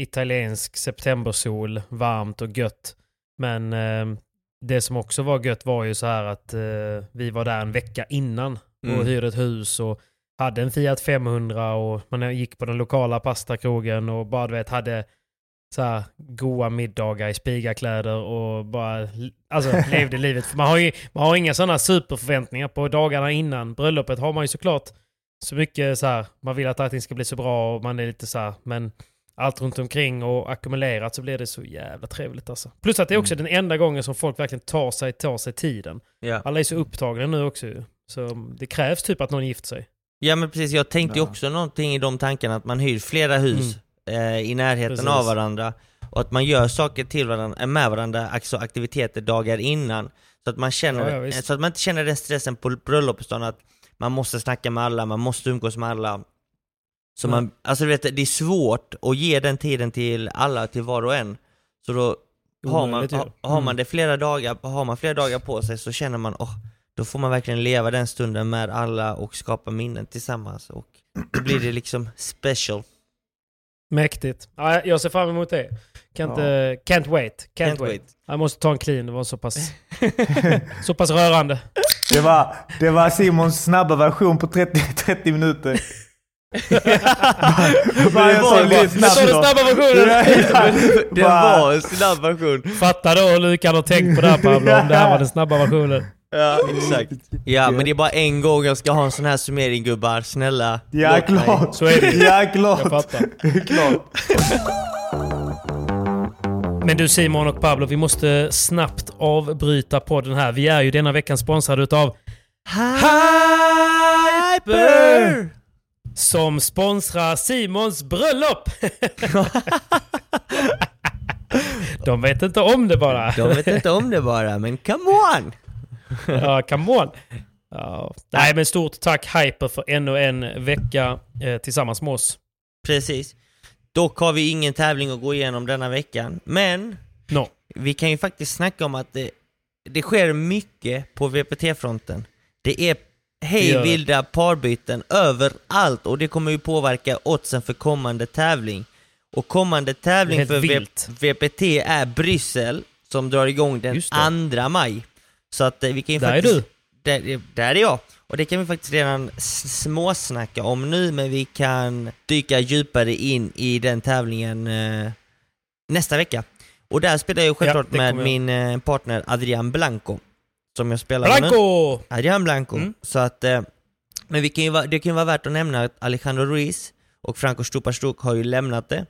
italiensk septembersol, varmt och gött. Men eh, det som också var gött var ju så här att eh, vi var där en vecka innan och Mm. hyrde ett hus och hade en Fiat 500 och man gick på den lokala pastakrogen och bara du vet hade så här goa middagar i spigakläder och bara alltså, levde livet. För man har ju man har inga sådana superförväntningar på dagarna innan bröllopet har man ju såklart så mycket så här, man vill att allting ska bli så bra och man är lite så här, men allt runt omkring och ackumulerat så blir det så jävla trevligt alltså. Plus att det är också den enda gången som folk verkligen tar sig, tar sig tiden. Ja. Alla är så upptagna nu också. Så det krävs typ att någon gifter sig. ja men precis, jag tänkte ju Ja. också någonting i de tankarna att man hyr flera hus eh, i närheten Mm. Precis. av varandra och att man gör saker till varandra, med varandra, alltså aktiviteter dagar innan. Så att man känner, Ja, ja, så att man inte känner den stressen på bröllopsdagen att man måste snacka med alla, man måste umgås med alla. Så Mm. man, alltså du vet, det är svårt att ge den tiden till alla, till var och en. Så då har man, ha, har man Mm. det flera dagar, har man flera dagar på sig så känner man, åh, då får man verkligen leva den stunden med alla och skapa minnen tillsammans och då blir det liksom special. Mäktigt. Ja, jag ser fram emot det. Kan inte, can't wait. Can't, Can't wait. wait. Jag måste ta en clean, det var så pass, så pass rörande. Det var, det var Simons snabba version på 30, 30 minuter. Bara en var sån lite- bara snabbt Så den snabba versionen. Det Bara- var en snabb version. Fatta då hur Lukan har tänkt på det här Pablo, om det här var den snabba versionen. Ja, exakt. Ja, men det är bara en gång jag ska ha en sån här summering gubbar, snälla. Ja, klart. Så är det. Ja, klart. Jag fattar. klart. Men du Simon och Pablo, vi måste snabbt avbryta podden här. Vi är ju denna veckan sponsrade utav Hyper! som sponsrar Simons bröllop. De vet inte om det bara. De vet inte om det bara, men come on! Ja, come on. Ja. Nej, men stort tack Hyper för ännu en vecka eh, tillsammans med oss. Precis. Dock har vi ingen tävling att gå igenom denna veckan, men No. vi kan ju faktiskt snacka om att det, det sker mycket på VPT-fronten. Det är hej vilda parbyten överallt och det kommer ju påverka oddsen för kommande tävling. Och kommande tävling för. VPT är Bryssel som drar igång den Just det. 2 maj. Så att eh, vi kan ju Där är faktiskt... du. Där, där är jag. Och det kan vi faktiskt redan småsnacka om nu, men vi kan dyka djupare in i den tävlingen eh, nästa vecka. Och där spelar jag självklart det med jag. min eh, partner Adrian Blanco. Som jag spelar med nu. Blanco! Adrian Blanco. Mm. Så att, eh, men vi kan ju, det kan ju vara värt att nämna att Alejandro Ruiz och Franco Stuparstuk har ju lämnat det.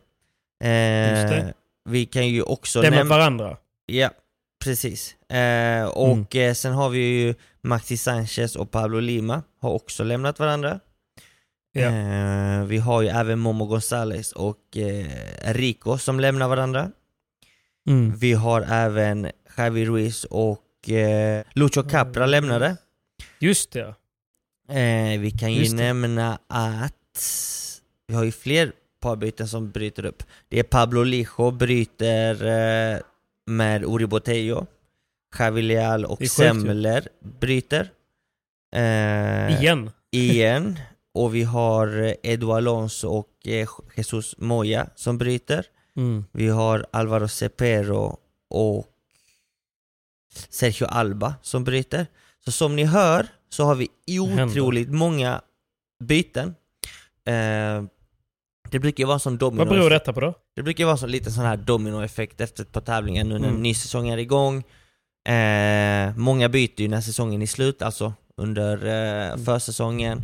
Eh, Just det. Vi kan ju också nämna... varandra. Ja, precis. Eh, och Mm. eh, sen har vi ju Maxi Sanchez och Pablo Lima har också lämnat varandra. Ja. Eh, vi har ju även Momo Gonzales och eh, Rico som lämnar varandra. Mm. Vi har även Javi Ruiz och eh, Lucho Capra lämnade. Just det. Eh, vi kan ju det. nämna att vi har ju fler parbyten som bryter upp. Det är Pablo Lijo bryter eh, med Uri Botello. Javi Leal och. Semler bryter. Eh, Igen. igen. Och vi har Edu Alonso och eh, Jesus Moya som bryter. Mm. Vi har Alvaro Cepero och Sergio Alba som bryter. Så som ni hör så har vi otroligt många byten. Eh, det brukar ju vara sån domino Vad beror detta på då? Det brukar ju vara så lite sån här dominoeffekt efter ett par tävlingar nu när Mm. ny säsong är igång. Eh, många byter ju när säsongen är slut, alltså under eh, Mm. försäsongen.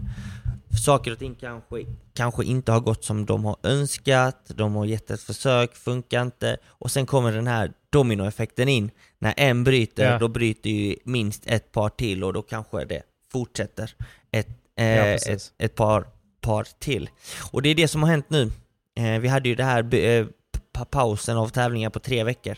Saker och ting kanske, kanske inte har gått som de har önskat, de har gett ett försök, funkar inte. Och sen kommer den här dominoeffekten in. När en bryter, Ja. då bryter ju minst ett par till och då kanske det fortsätter ett, eh, Ja, ett, ett par, par till. Och det är det som har hänt nu. Eh, vi hade ju det här eh, pa- pausen av tävlingar på tre veckor.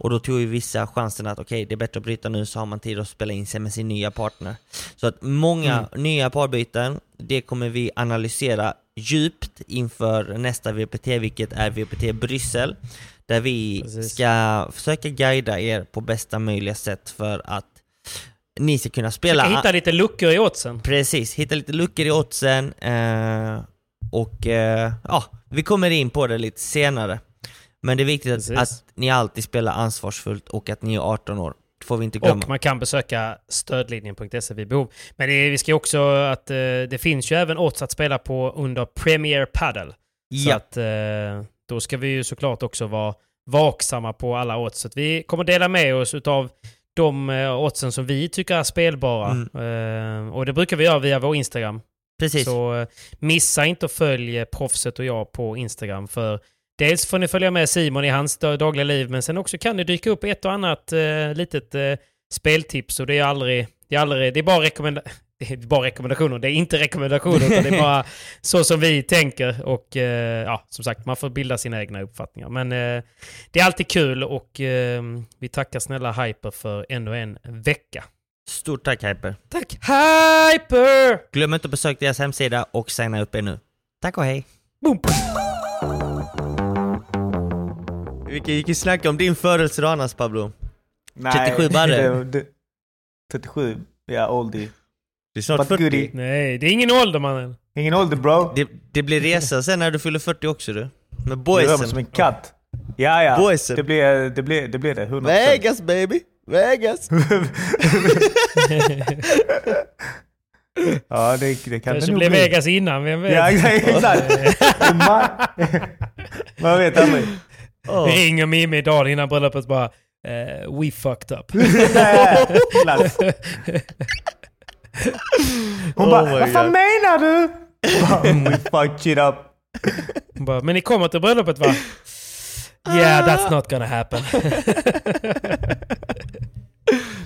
Och då tog ju vissa chansen att okej, det är bättre att bryta nu så har man tid att spela in sig med sin nya partner. Så att många Mm. nya parbyten, det kommer vi analysera djupt inför nästa VPT, vilket är VPT Bryssel. Där vi Precis. ska försöka guida er på bästa möjliga sätt för att ni ska kunna spela... Försöka hitta lite luckor i oddsen. Precis, hitta lite luckor i oddsen eh, och eh, ja, vi kommer in på det lite senare. Men det är viktigt att, att ni alltid spelar ansvarsfullt och att ni är 18 år. Det får vi inte glömma. Och man kan besöka stödlinjen.se vid behov. Men det, vi ska också att eh, det finns ju även odds att spela på under Premier Padel. Så ja, att eh, då ska vi ju såklart också vara vaksamma på alla odds. Så att vi kommer dela med oss utav de eh, oddsen som vi tycker är spelbara. Eh, och det brukar vi göra via vår Instagram. precis. Så eh, missa inte att följa Proffset och jag på Instagram. För dels får ni följa med Simon i hans dag- dagliga liv, men sen också kan det dyka upp ett och annat eh, litet eh, speltips. Och det är aldrig... Det är, aldrig, det är bara rekommenda- det är bara rekommendationer. Det är inte rekommendationer, utan det är bara så som vi tänker. Och eh, ja, som sagt, man får bilda sina egna uppfattningar. Men eh, det är alltid kul och eh, vi tackar snälla Hyper för ännu en vecka. Stort tack Hyper. Tack Hyper! Glöm inte att besöka deras hemsida och signa upp er nu. Tack och hej. Boom. Vi kan ju snacka om din födelsedag annars Pablo. Nej, 37 barre. det- det- 37, ja oldie. Det är snart But 40. goodie. Nej, det är ingen ålder mannen. Ingen ålder bro. Det, det blir resa sen när du fyller 40 också du. Med Du rör mig boysen. som en katt. Ja ja, Boysen. det blir det. Blir, det, blir det 100%. Vegas baby! Vegas! ja det, det kan Kanske det nog blev bli. Vegas innan, vem vet? Ja exakt. Man, man vet aldrig. Ringer Mimmi dagen innan bröllopet bara eh, We fucked up. Hon Oh bara, vad fan God. menar du? Bara, We fucked shit up. Hon bara, men ni kommer till bröllopet va? Yeah, that's not gonna happen.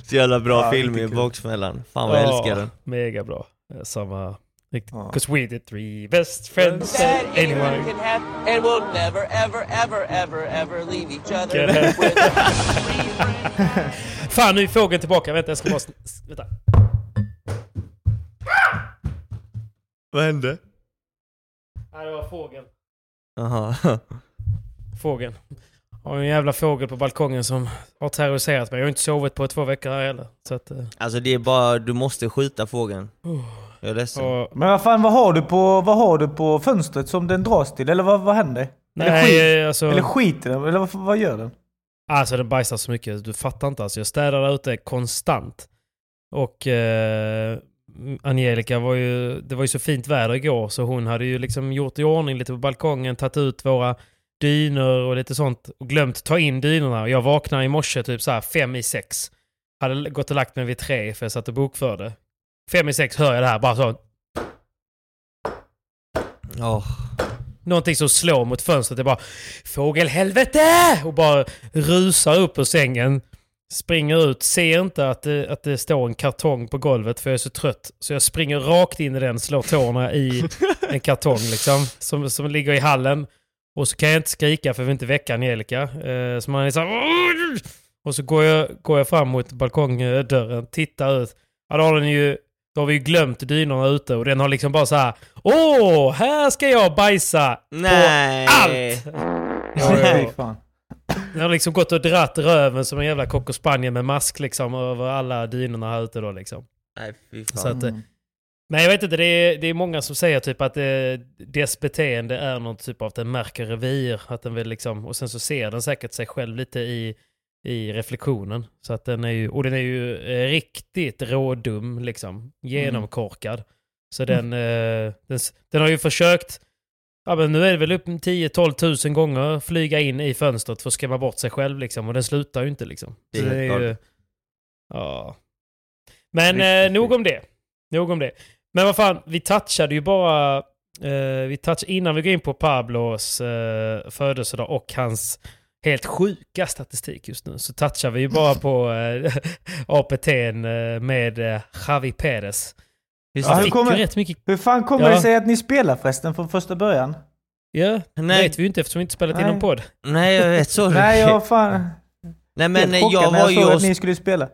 Så jävla bra Ja, film i. Baksmällan. Fan vad jag älskar den. Mega bra. Samma... Riktigt. Cause we the three best friends that anyone can have, and we'll never, ever, ever, ever, ever leave each other. Fan, nu är fågeln tillbaka. Vänta, jag ska bara... Vänta. Vad hände? Nej, det var fågeln. Jaha. Fågeln. Har en jävla fågel på balkongen som har terroriserat mig. Jag har inte sovit på två veckor här heller. Så att... eh, Alltså det är bara, du måste skjuta fågeln. Jag är ledsen. och, Men vad fan, vad har du på, vad har du på fönstret som den dras till? Eller vad, vad händer? eller, skit, nej, alltså... eller skiter den? Eller vad, vad gör den? Alltså den bajsar så mycket, du fattar inte. Alltså, jag städar där ute konstant. Och eh, Angelica var ju, det var ju så fint väder igår så hon hade ju liksom gjort i ordning lite på balkongen, tagit ut våra dynor och lite sånt och glömt ta in dynorna. Jag vaknade i morse typ så här fem i sex. Hade gått och lagt mig vid tre för jag satt och bokförde. Fem i sex hör jag det här bara så. Åh. Någonting som slår mot fönstret. Det bara fågelhelvete! Och bara rusar upp ur sängen. Springer ut, ser inte att det, att det står en kartong på golvet för jag är så trött. Så jag springer rakt in i den, slår tårna i en kartong liksom. Som, som ligger i hallen. Och så kan jag inte skrika för jag vill inte väcka Angelica. Eh, så man är så här, Och så går jag, går jag fram mot balkongdörren, tittar ut. Ja, då har den ju... Då har vi ju glömt dynorna ute och den har liksom bara så här. Åh, här ska jag bajsa! Nej! På allt! Fan. Den har liksom gått och dratt röven som en jävla cocker spaniel med mask liksom över alla dynorna här ute då liksom. Nej fy fan. Så att, eh, Mm. men jag vet inte, det är, det är många som säger typ att eh, dess beteende är någon typ av att den märker revir. Att den vill liksom, och sen så ser den säkert sig själv lite i, i reflektionen. Så att den är ju, och den är ju eh, riktigt rådum liksom. Genomkorkad. Så den, eh, den, den har ju försökt, ja men nu är det väl upp 10-12 tusen gånger flyga in i fönstret för att skrämma bort sig själv liksom. Och den slutar ju inte liksom. Det är Så helt ju, ja. Men eh, nog om det. Nog om det. Men vad fan, vi touchade ju bara, eh, vi touch, innan vi går in på Pablos eh, födelsedag och hans helt sjuka statistik just nu, så touchar vi ju bara på eh, APT'n eh, med eh, Javi Perez. Just Ja, det. hur kommer- ju rätt mycket... Hur fan kommer Ja. det sig att ni spelar förresten från första början? Ja, Nej. vet vi ju inte eftersom vi inte spelat in någon podd. Nej jag vet, sorry. Nej, jag fan... Nej men jag när var jag ju såg att hos... ni skulle spela.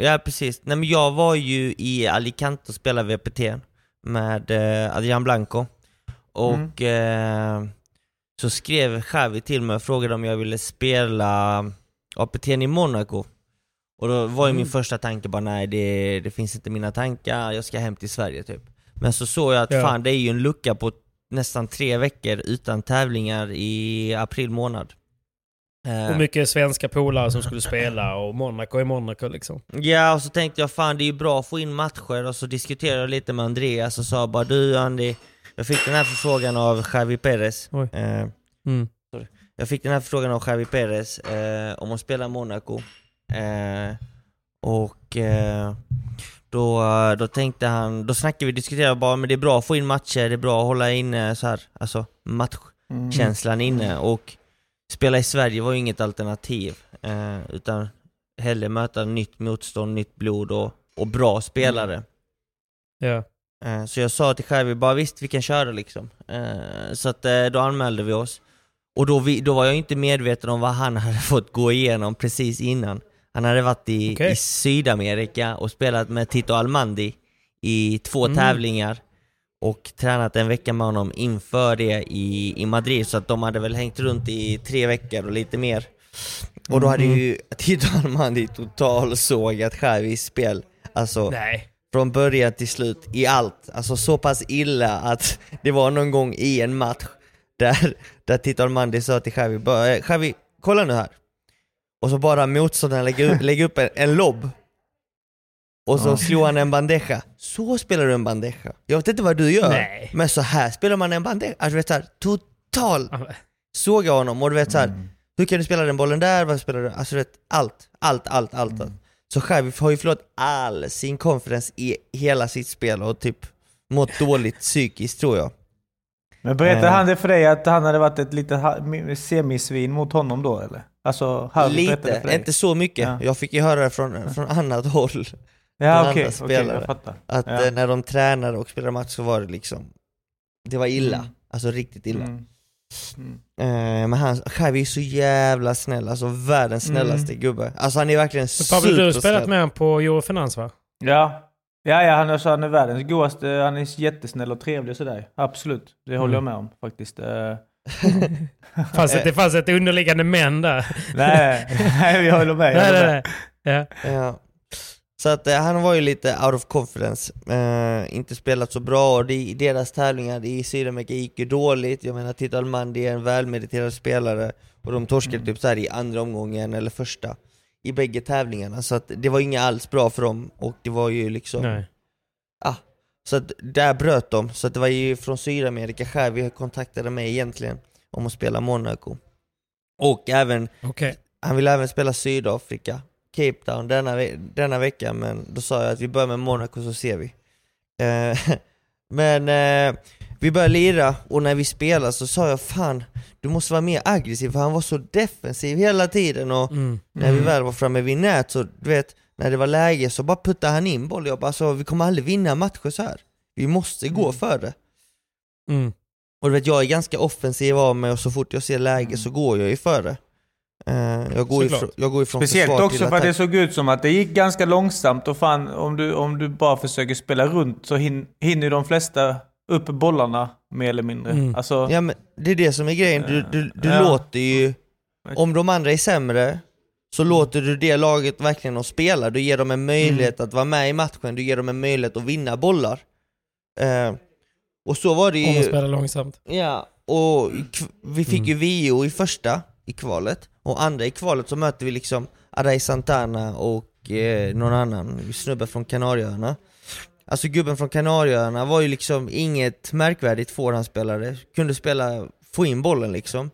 Ja precis, nej men jag var ju i Alicante och spelade VPT med eh, Adrian Blanco och eh, så skrev Xavi till mig och frågade om jag ville spela APT i Monaco och då var ju min första tanke bara nej det, det finns inte mina tankar, jag ska hem till Sverige typ Men så såg jag att Ja. fan det är ju en lucka på nästan tre veckor utan tävlingar i april månad Eh, Och mycket svenska polare som skulle spela och Monaco är Monaco liksom. Ja, och så tänkte jag fan det är ju bra att få in matcher och så diskuterade jag lite med Andreas och sa bara du Andy, jag fick den här förfrågan av Javi Perez. Eh, Mm. jag fick den här förfrågan av Javi Perez eh, om att spela Monaco. Eh, och eh, då, då tänkte han, då snackade vi diskuterade bara men det är bra att få in matcher, det är bra att hålla inne så här, alltså matchkänslan inne och spela i Sverige var ju inget alternativ eh, utan hellre möta nytt motstånd, nytt blod och, och bra spelare. Ja. Eh, Så jag sa till Xavi bara visst vi kan köra liksom. Eh, Så att eh, då anmälde vi oss. Och då, vi, då var jag inte medveten om vad han hade fått gå igenom precis innan. Han hade varit i, Okej. i Sydamerika och spelat med Tito Almandi i två Mm. tävlingar och tränat en vecka med honom inför det i, i Madrid så att de hade väl hängt runt i tre veckor och lite mer. Och då hade ju Tito Almandi total sågat Xavis spel. Alltså, Nej. från början till slut i allt. Alltså så pass illa att det var någon gång i en match där, där Tito Almandi sa till Xavi, bara, "Eh, kolla nu här. Och så bara motståndaren lägger upp, lägger upp en, en lobb. Och så Ja. slår han en bandeja. Så spelar du en bandeja. Jag vet inte vad du gör, Nej. men så här spelar man en bandeja. Alltså du vet såhär, total Ja, såga honom och du vet såhär, Mm. hur kan du spela den bollen där? Vad spelar du? Alltså du vet, allt, allt, allt, allt. allt. Så Xavi har ju förlorat all sin confidence i hela sitt spel och typ mått dåligt psykiskt tror jag. Men berättade Eh. han det för dig att han hade varit ett litet semisvin mot honom då eller? Alltså, Lite, dig? inte så mycket. Ja. Jag fick ju höra det från, från annat håll. Ja från okej, andra okej, spelare. jag fattar. Att Ja. eh, när de tränade och spelade match så var det liksom, det var illa. Mm. Alltså riktigt illa. Mm. Mm. Eh, men han, Xavi är så jävla snäll, alltså världens Mm. snällaste gubbe. Alltså han är verkligen Men Pablo, du har spelat supersnäll. med honom på Eurofinans va? Ja. Ja, ja, han är, så, han är världens godaste, han är jättesnäll och trevlig och sådär. Absolut, det håller Mm. jag med om faktiskt. Fanns ett, det fanns ett underliggande men där. nej, nej, jag håller med. Jag nej, håller nej, med. nej. Ja. Ja. Så att eh, han var ju lite out of confidence, eh, inte spelat så bra och det, deras tävlingar i Sydamerika gick ju dåligt, jag menar Tito Almandi är en välmeriterad spelare och de torskade Mm. typ så här i andra omgången eller första i bägge tävlingarna så att det var inget alls bra för dem och det var ju liksom, Nej. ah, så att där bröt de, så att det var ju från Sydamerika Xavi kontaktade mig egentligen om att spela Monaco. Och även Okej. han vill även spela Sydafrika, Cape Town denna, ve- denna vecka men då sa jag att vi börjar med Monaco så ser vi. Eh, men eh, vi började lira och när vi spelade så sa jag fan du måste vara mer aggressiv för han var så defensiv hela tiden och Mm. när vi väl var framme vid nät så du vet när det var läge så bara puttade han in boll. Jag bara sa vi kommer aldrig vinna matcher så här. Vi måste gå för det. Mm. Och du vet jag är ganska offensiv av mig och så fort jag ser läge så går jag ju för det. Eh, jag, går ifrån, jag går ifrån Speciellt också för att det såg ut som att det gick ganska långsamt och fan om du, om du bara försöker spela runt så hin, hinner de flesta upp bollarna mer eller mindre. Mm. Alltså, Ja men det är det som är grejen, du, du, du Ja. låter ju, om de andra är sämre, så låter du det laget verkligen att spela, du ger dem en möjlighet Mm. att vara med i matchen, du ger dem en möjlighet att vinna bollar. Eh, och så var det Om man ju, spelar långsamt. ja, och vi fick Mm. ju VO i första i kvalet, och andra i kvalet så möter vi liksom Aray Santana och eh, någon annan snubbe från Kanarieöarna. Alltså gubben från Kanarieöarna var ju liksom inget märkvärdigt forehandspelare, kunde spela, få in bollen liksom.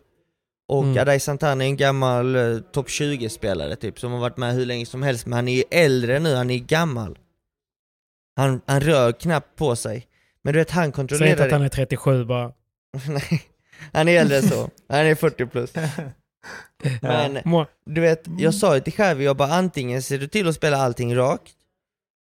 Och Mm. Adai Santana är en gammal eh, topp 20-spelare typ, som har varit med hur länge som helst, men han är ju äldre nu, han är gammal. Han, han rör knappt på sig. Men du vet, han Säg kontrollerar... inte att han är 37 bara. Nej, han är äldre än så. Han är 40 plus. Men du vet, jag sa ju till Xavi, jag bara antingen ser du till att spela allting rakt,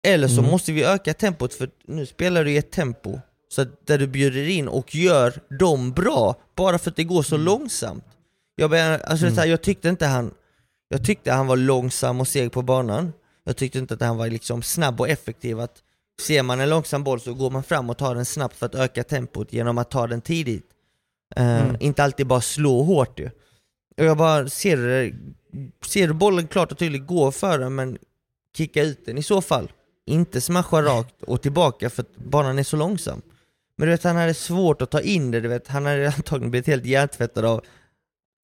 eller så Mm. måste vi öka tempot för nu spelar du i ett tempo så att där du bjuder in och gör dem bra, bara för att det går så långsamt. Jag, bara, alltså Mm. här, jag tyckte inte han, jag tyckte han var långsam och seg på banan. Jag tyckte inte att han var liksom snabb och effektiv. Att ser man en långsam boll så går man fram och tar den snabbt för att öka tempot genom att ta den tidigt. Mm. Inte alltid bara slå hårt ju. Och jag bara ser ser bollen klart och tydligt gå för den men kicka ut den i så fall. Inte smasha rakt och tillbaka för att banan är så långsam. Men du vet han hade svårt att ta in det, du vet han hade antagligen blivit helt hjärntvättad av,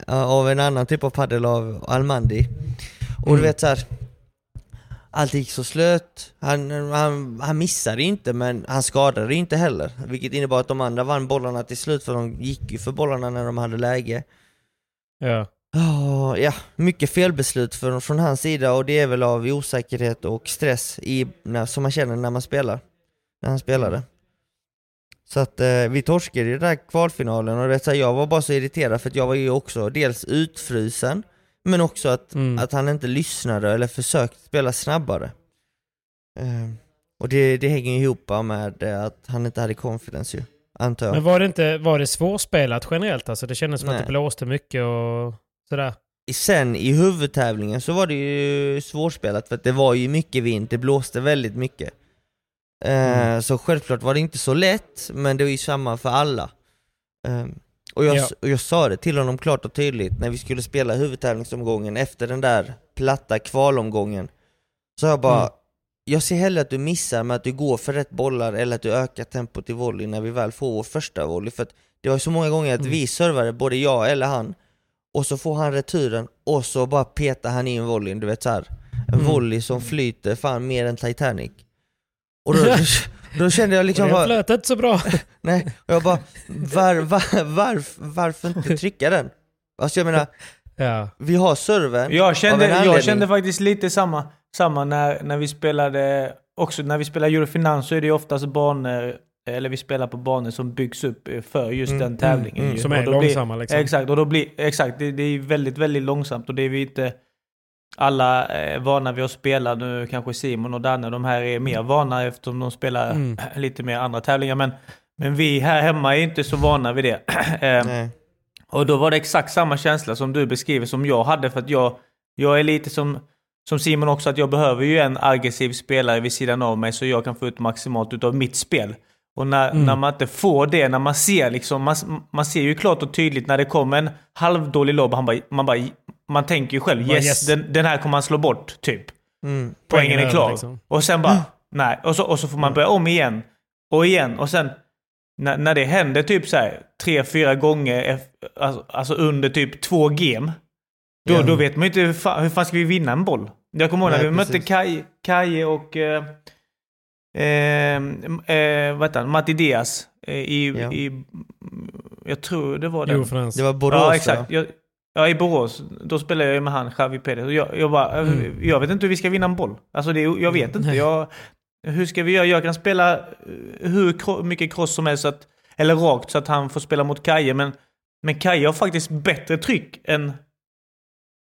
av en annan typ av paddel av Almandi. Och du Mm. vet så här. Allt gick så slött, han, han, han missade inte men han skadade inte heller. Vilket innebar att de andra vann bollarna till slut för de gick ju för bollarna när de hade läge. Ja. Ja, ja, mycket felbeslut från, från hans sida och det är väl av osäkerhet och stress i, när, som man känner när man spelar. När han spelade. Så att eh, vi torskade i den där kvalfinalen och vet, här, jag var bara så irriterad för att jag var ju också dels utfrusen men också att, Mm. att han inte lyssnade eller försökte spela snabbare. Eh, och det, det hänger ju ihop med eh, att han inte hade confidence ju, antar jag. Men var det inte var det svårspelat generellt? Alltså det kändes som att Nej. det blåste mycket och sådär. Sen i huvudtävlingen så var det ju svårspelat för att det var ju mycket vind, det blåste väldigt mycket. Eh, Mm. Så självklart var det inte så lätt, men det var ju samma för alla. Eh, och, jag, Ja. och jag sa det till honom klart och tydligt när vi skulle spela huvudtävlingsomgången efter den där platta kvalomgången. Så jag bara, Mm. jag ser hellre att du missar med att du går för rätt bollar eller att du ökar tempot i volley när vi väl får vår första volley. För att det var så många gånger att Mm. vi servade, både jag eller han, och så får han returen och så bara petar han in volleyn, du vet så här. En Mm. volley som flyter fan mer än Titanic. Och då, då, kände jag liksom och det flöt inte så bra. nej, och jag bara, var, var, varf, varför inte trycka den? Alltså jag menar, ja. vi har servern Jag kände, jag kände faktiskt lite samma, samma när, när vi spelade, också när vi spelar Eurofinans så är det ju oftast banor, eller vi spelar på banor som byggs upp eh, för just Mm, den tävlingen. mm, ju. Som Och är då blir- långsamma liksom. Exakt, och då blir, exakt det, det är väldigt, väldigt långsamt och det är vi inte alla eh, vana vid att spela. Nu kanske Simon och Danne, de här är mer vana eftersom de spelar Mm. lite mer andra tävlingar. Men, men vi här hemma är inte så vana vid det. Eh, och då var det exakt samma känsla som du beskriver som jag hade för att jag, jag är lite som, som Simon också att jag behöver ju en aggressiv spelare vid sidan av mig så jag kan få ut maximalt utav mitt spel. Och när, Mm. när man inte får det, när man ser liksom, man, man ser ju klart och tydligt när det kommer en halvdålig lobb, han bara, man, bara, man tänker ju själv Bara yes, yes. Den, den här kommer han slå bort, typ. Mm. Poängen är över, klar. liksom. Och sen bara, nej. Och så, och så får man börja om igen. Och igen. Och sen när, när det händer typ så här tre, fyra gånger, eff- alltså, alltså under typ två game. Då, Ja. då vet man ju inte hur fan, hur fan ska vi vinna en boll. Jag kommer ihåg när vi mötte precis. Kaj, Kaje och eh, eh, eh, vad heter han? Matti Diaz. Eh, i, Ja. i, jag tror det var den. Jo. Det var Borås Ja, exakt. Jag, Ja, i Borås, då spelade jag med han Xavi Pérez. Jag, jag mm. jag vet inte hur vi ska vinna en boll. Alltså, det, jag vet inte. Jag, hur ska vi göra? Jag kan spela eh, hur mycket cross som helst, att, eller rakt, så att han får spela mot Kaje. Men, men Kaje har faktiskt bättre tryck än...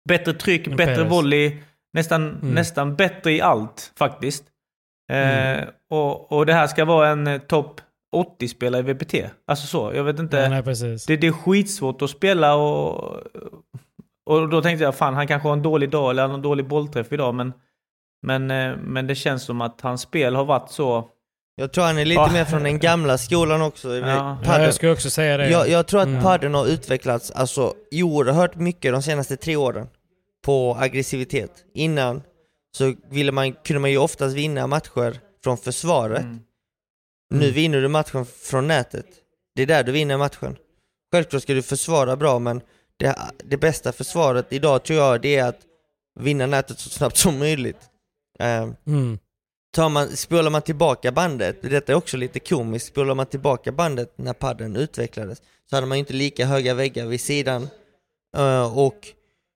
Bättre tryck, men bättre volley, nästan, mm. nästan bättre i allt faktiskt. Mm. Eh, och, och det här ska vara en eh, topp 80 spelare i VPT. Alltså så, jag vet inte. Nej, nej, det, det är skitsvårt att spela och... Och då tänkte jag, fan han kanske har en dålig dag eller en dålig bollträff idag men... Men, eh, men det känns som att hans spel har varit så... Jag tror han är lite ah. mer från den gamla skolan också. Ja. ja jag skulle också säga det. Jag, jag tror att mm. padden har utvecklats alltså, oerhört mycket de senaste tre åren på aggressivitet. Innan så ville man, kunde man ju oftast vinna matcher från försvaret. Mm. Nu vinner du matchen från nätet. Det är där du vinner matchen. Självklart ska du försvara bra men det, det bästa försvaret idag tror jag det är att vinna nätet så snabbt som möjligt. Eh, Mm. tar man, spolar man tillbaka bandet, detta är också lite komiskt, spolar man tillbaka bandet när padden utvecklades så hade man inte lika höga väggar vid sidan Eh, och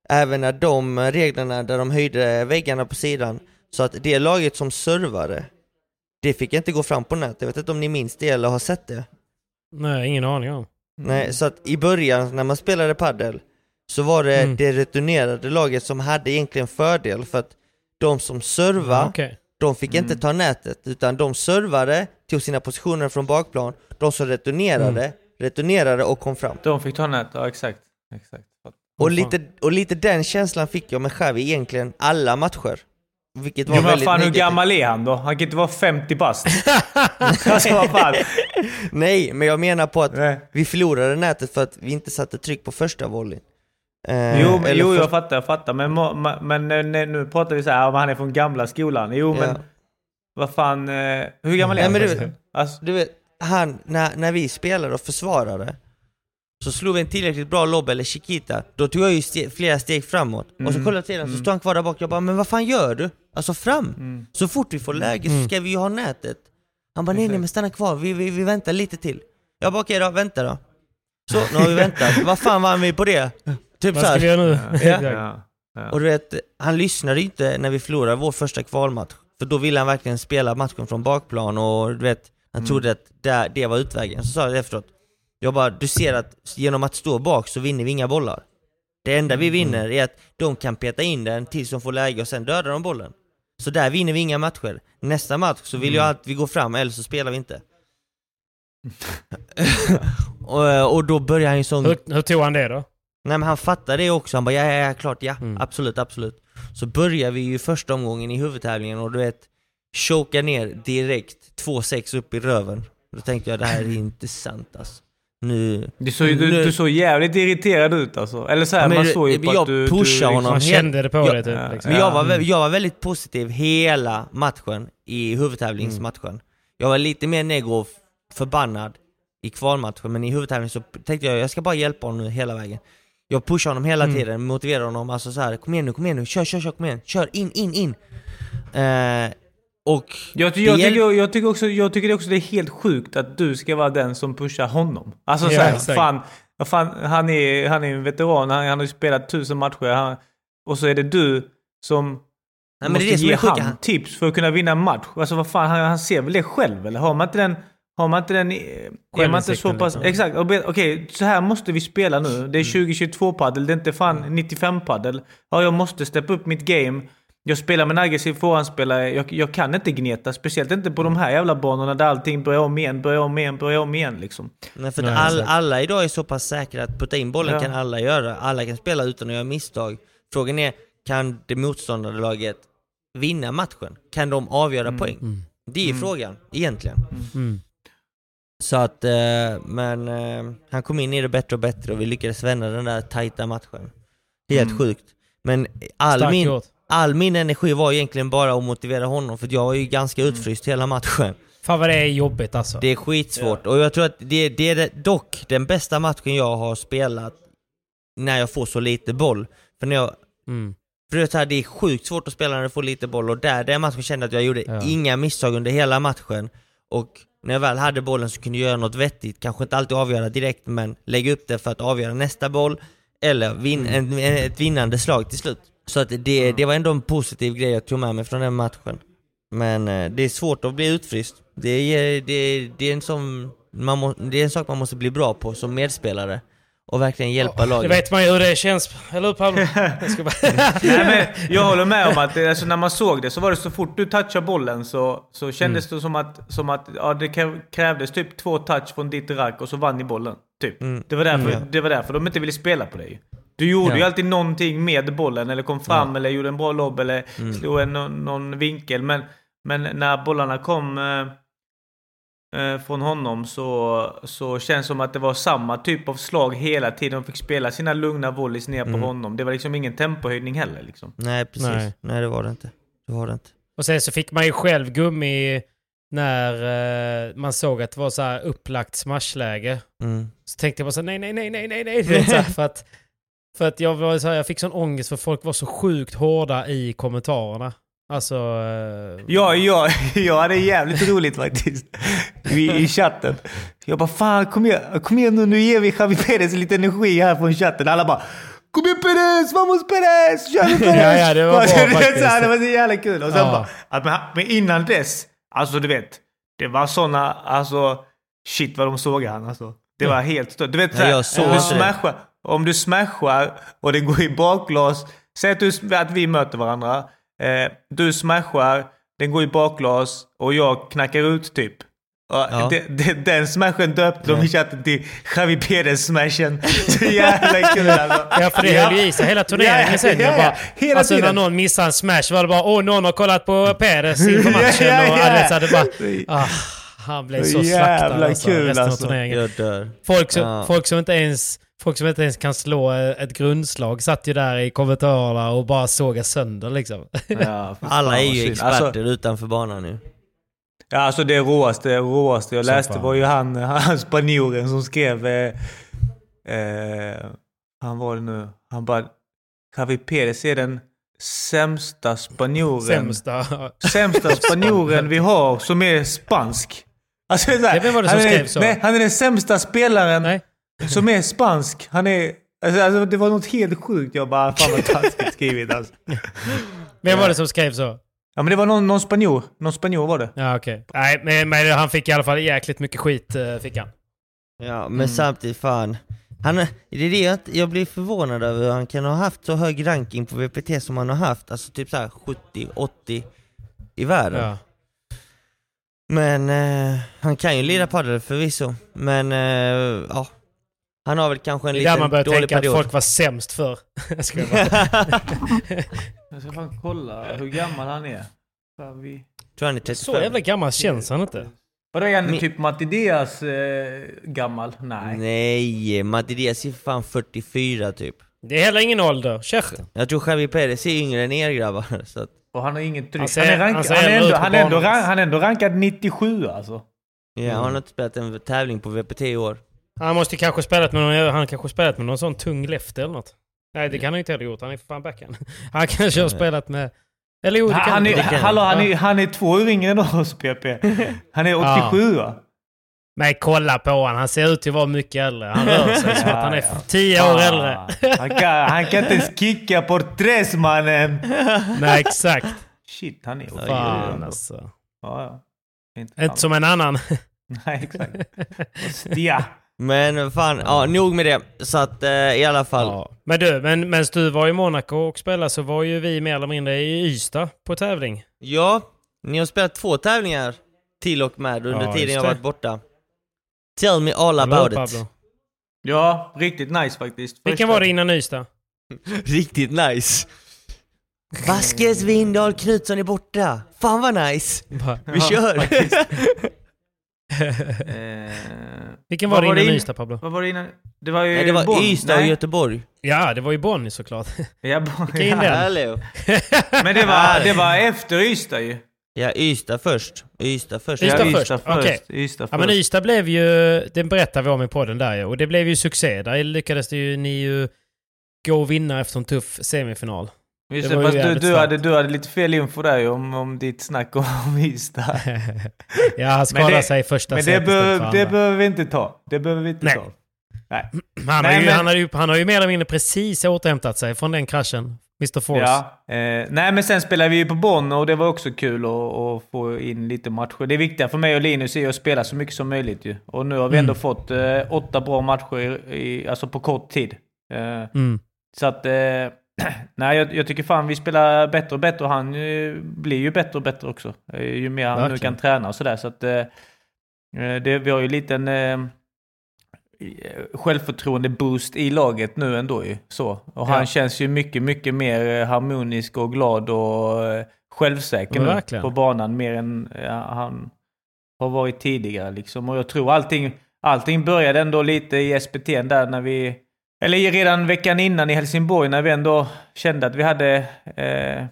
även när de reglerna där de höjde väggarna på sidan så att det laget som servade det fick inte gå fram på nätet, jag vet inte om ni minns det eller har sett det? Nej, ingen aning om. Nej, så att i början när man spelade paddel så var det Mm. det returnerade laget som hade egentligen fördel för att de som serva, Ja, okej. de fick inte ta nätet utan de servade, tog sina positioner från bakplan, de som returnerade, Mm. returnerade och kom fram. De fick ta nät, ja exakt. exakt. Och lite, och lite den känslan fick jag med Xavi egentligen alla matcher. Vilket var Jo, men fan, hur gammal är han då? Han kan inte vara 50 bast. alltså vad fan. Nej, men jag menar på att Nej. vi förlorade nätet för att vi inte satte tryck på första volleyn. Eh, Jo, men, jo för- jag fattar, jag fattar. Men, ma- men eh, nu, pratar vi så här, men han är från gamla skolan. Jo, men Ja. vad fan, eh, hur gammal är Nej, han? men du- alltså, Du vet, han, när, när vi spelade och försvarade så slog vi en tillräckligt bra lobb eller chiquita, då tog jag ju ste- flera steg framåt. Och så Mm. kollade jag till honom, så stod han kvar där bak, jag bara 'Men vad fan gör du? Alltså fram! Mm. Så fort vi får läge Mm. så ska vi ju ha nätet' Han bara 'Nej nej men stanna kvar, vi, vi, vi väntar lite till' Jag bara 'Okej då, vänta då' Så, nu har vi väntat, vad fan vann vi på det? Typ Vad ska vi såhär. göra nu? Ja. Ja, ja. Och du vet, han lyssnade ju inte när vi förlorade vår första kvalmatch. För då ville han verkligen spela matchen från bakplan och du vet, han Mm. trodde att det, det var utvägen. Så sa jag efteråt, jag bara, du ser att genom att stå bak så vinner vi inga bollar. Det enda Mm. vi vinner är att de kan peta in den tills de får läge och sen dödar de bollen. Så där vinner vi inga matcher. Nästa match så vill Mm. jag att vi går fram, eller så spelar vi inte. och, och då börjar han ju som... Hur, hur tog han det då? Nej men han fattar det också, han bara ja, ja, ja klart, ja, Mm. absolut, absolut. Så börjar vi ju första omgången i huvudtävlingen och du vet, choka ner direkt 2-6 upp i röven. Då tänkte jag det här är inte sant alltså. Nu... Du, såg, du, nu- du såg jävligt irriterad ut alltså. Eller så här, man såg ju på jag att du... pushar du, honom. Man kände det på Ja, dig typ. ja, Liksom. Men jag Ja. var, jag var väldigt positiv hela matchen i huvudtävlingsmatchen. Jag var lite mer nego och förbannad i kvalmatchen, men i huvudtävlingen så tänkte jag jag ska bara hjälpa honom nu hela vägen. Jag pushar honom hela Mm. tiden, motiverar honom, alltså så här, kom igen nu, kom igen nu, kör, kör, kör, kom igen, kör, in, in, in! Eh, och Jag, jag, hjäl- tycker, jag, tycker också, jag tycker också det är helt sjukt att du ska vara den som pushar honom. Alltså Ja, så här, exakt. fan, vad fan, han är, han är en veteran, han, han har ju spelat tusen matcher. Han, och så är det du som Nej, men måste det är det ge han tips för att kunna vinna en match. Alltså vad fan, han, han ser väl det själv eller? Har man inte den... Har man inte den... Är man inte så pass... liksom. Exakt. Okej, så här måste vi spela nu. Det är 2022 paddel, det är inte fan 95 paddel. Ja, jag måste steppa upp mitt game. Jag spelar med en aggressiv forehandspelare. Jag, jag kan inte gneta. Speciellt inte på de här jävla banorna där allting börjar om igen, börjar om igen, börjar om igen liksom. Nej, för att Nej, all, alla idag är så pass säkra att putta in bollen Ja. kan alla göra. Alla kan spela utan att göra misstag. Frågan är, kan det motståndande laget vinna matchen? Kan de avgöra poäng? Mm. Det är Mm. frågan, egentligen. Mm. Så att, eh, men eh, han kom in i det bättre och bättre och vi lyckades vända den där tajta matchen. Helt Mm. sjukt. Men all Starkt min, gjort. All min energi var egentligen bara att motivera honom för jag var ju ganska Mm. utfryst hela matchen. Fan vad det är jobbigt alltså. Det är skitsvårt och jag tror att det, det är dock den bästa matchen jag har spelat när jag får så lite boll. För när jag, Mm. för det, är det är sjukt svårt att spela när du får lite boll och där, den matchen kände jag att jag gjorde Ja. inga misstag under hela matchen. Och när jag väl hade bollen så kunde jag göra något vettigt, kanske inte alltid avgöra direkt men lägga upp det för att avgöra nästa boll eller vin, Mm. en, ett vinnande slag till slut. Så att det, det var ändå en positiv grej jag tog med mig från den matchen. Men eh, det är svårt att bli utfryst. Det är, det, det är en sån, man må, det är en sak man måste bli bra på som medspelare. Och verkligen hjälpa Det laget. vet man ju hur det känns. Eller hur Pablo? Jag ska bara... Nej, men jag håller med om att det, alltså, när man såg det så var det så fort du touchade bollen så, så kändes Mm. det som att, som att ja, det krä- krävdes typ två touch från ditt rack och så vann ni bollen. Typ. Mm. Det, var därför, Mm, ja. det var därför de inte ville spela på dig. Du gjorde Ja. ju alltid någonting med bollen eller kom fram eller gjorde en bra lobb eller Mm. slog en, någon, vinkel. Men, men när bollarna kom eh, eh, från honom så, så känns det som att det var samma typ av slag hela tiden. De fick spela sina lugna volleys ner på Mm. honom. Det var liksom ingen tempohöjning heller. Liksom. Nej precis, Nej. nej. det var det inte. Det var det inte. Och sen så fick man ju själv gummi när eh, man såg att det var så här upplagt smashläge. Mm. Så tänkte jag bara så här, nej, nej, nej, nej, nej, nej. För att, för att jag, var så här, jag fick sån ångest för folk var så sjukt hårda i kommentarerna. Alltså... eh, Ja, ja, jag hade jävligt roligt faktiskt. I, I chatten. Jag bara fan kom igen, kom igen nu, nu ger vi Javi Perez lite energi här från chatten. Alla bara Kom igen Perez, vamos Perez, kör nu Perez! Ja, ja, det var bra faktiskt. så här, Det var så jävla kul. Och sen Ja. bara, men, men innan dess, alltså du vet. Det var såna, alltså shit vad de såg han alltså. Det var helt stört. Du vet Ja, såhär, jag såg om, du smashar, om du smashar och det går i bakglas. Säg att, du, att vi möter varandra. Eh, du smashar, den går i bakglas och jag knackar ut typ. Och Ja. de, de, den smashen döpte de i chatten till Javi Perez-smashen. Så jävla kul alltså. Ja, för det höll ju i sig hela turneringen Ja, sen. ja, ja. bara, Hela alltså när tiden. någon missade en smash var det bara åh, någon har kollat på Perez inför matchen. Ja, ja, Och ja. alla hade bara, ah, han blev så Jävla slaktad alltså, kul, resten alltså. av turneringen. Jag dör. Folk som, Ja. folk, som inte ens, folk som inte ens kan slå eh, ett grundslag satt ju där i kommentarerna och bara såga sönder liksom. Ja, Alla är ju experter Alltså, utanför banan nu. ja, alltså det råaste, det råaste jag Som läste fan. var ju han, han spanjoren som skrev... Eh, eh, han var det nu. Han bara... Javi Perez är den sämsta spanjoren. Sämsta. sämsta spanjoren vi har som är spansk. Alltså, det är så här, Vem var det han som är, skrev så? Nej, han är den sämsta spelaren Nej. Som är spansk. Han är... Alltså, alltså, det var något helt sjukt. Jag bara, fan vad taskigt skrivit alltså. Vem var det som skrev så? Ja men det var någon, någon spanjor. Någon spanjor var det. Ja okej. Nej men, men han fick i alla fall jäkligt mycket skit eh, fick han. Ja, men samtidigt fan. Han, det är det jag, inte- jag blir förvånad över hur han kan ha haft så hög ranking på VPT som han har haft, alltså typ såhär 70-80 i världen. Ja. Men eh, han kan ju lira padel förvisso, men eh, ja. Han har väl kanske en Det är där liten man börjar dålig tänka period. att folk var sämst för. Jag bara. Jag ska fan kolla hur gammal han är. Javi. Tror han är Så 35. jävla gammal känns han inte. Vadå, är han Mi- typ Matideas eh, gammal? Nej. Nej, Matti Diaz är fan 44 typ. Det är heller ingen ålder. Käften. Jag tror Javi Perez är yngre än er grabbar. Så att, Och han har inget tryck. Han Han, ser- är, rank, han han, är, ändå, han, är ändå, han är ändå rankad 97 alltså. ja, han har inte spelat en tävling på VPT i år. Han måste kanske spelat med någon, han kanske spelat med någon sån tung lefte eller något. Nej det kan han ju inte ha gjort, han är för fan backhand. Han kanske har spelat med... Eller jo, det kan Han är, det kan- hallå, han, ja. är, han är två år yngre än oss PP. Han är 87 va? Men kolla på honom, han ser ut att vara mycket äldre. Han rör sig som att han är Ja, ja. 10 år äldre. Han kan, han kan inte ens kicka på tres mannen. Nej exakt. Shit, han är 87 Fan alltså. Ja, ja. Inte, Inte som en annan. Nej, exakt. Stia. Men fan, ja nog med det. Så att eh, i alla fall. Ja. Men du, men medan du var i Monaco och spelade så var ju vi mer eller mindre i Ystad på tävling. Ja, ni har spelat två tävlingar till och med under Ja, tiden jag varit borta. Tell me all about it. Pablo? Ja, riktigt nice faktiskt. Vilken Första- var det innan Ystad? Riktigt nice. Vasquez, Windahl, Knutsson är borta. Fan vad nice. Va? Vi kör! Eh, Vilken var det innan in- Ystad Pablo? Vad var det innan? Det var ju Nej, det var Bonn. Ystad och. Göteborg. Ja, det var ju Bonn såklart. Ja, Bonn, Vilka ja. Hallå. Men det var, det var efter Ystad ju. Ja, Ystad först. Ystad först. Ystad ja, först, Ystad först. okej. Ystad Ja men. Ystad blev ju, det berättade vi om i podden där ju, och det blev ju succé. Där lyckades det ju, ni ju gå och vinna efter en tuff semifinal. Just det fast du, du, hade, du hade lite fel info där om, om ditt snack om Ystad. ja, han skadade sig i första Men det, behöver, det behöver vi inte ta. Det behöver vi inte Nej. ta. Nej. Han, har Nej, ju, men- han, har ju, han har ju mer eller mindre precis återhämtat sig från den kraschen. Mr Force. Ja. Eh, nej, men sen spelade vi ju på Bonn och det var också kul att, att få in lite matcher. Det viktiga för mig och Linus är att spela så mycket som möjligt ju. Och nu har vi Mm. ändå fått eh, åtta bra matcher i, alltså på kort tid. Eh, Mm. Så att... Nej, jag, jag tycker fan vi spelar bättre och bättre och han eh, blir ju bättre och bättre också. Eh, ju mer han nu Verkligen. kan träna och sådär. Så att... Eh, eh, det, vi har ju lite en eh, självförtroende-boost i laget nu ändå ju. Så. Och han Ja. känns ju mycket, mycket mer harmonisk och glad och självsäker nu verkligen. på banan. Mer än han har varit tidigare liksom. Och jag tror allting, allting började ändå lite i SPT där när vi... Eller redan veckan innan i Helsingborg när vi ändå kände att vi hade... Eh,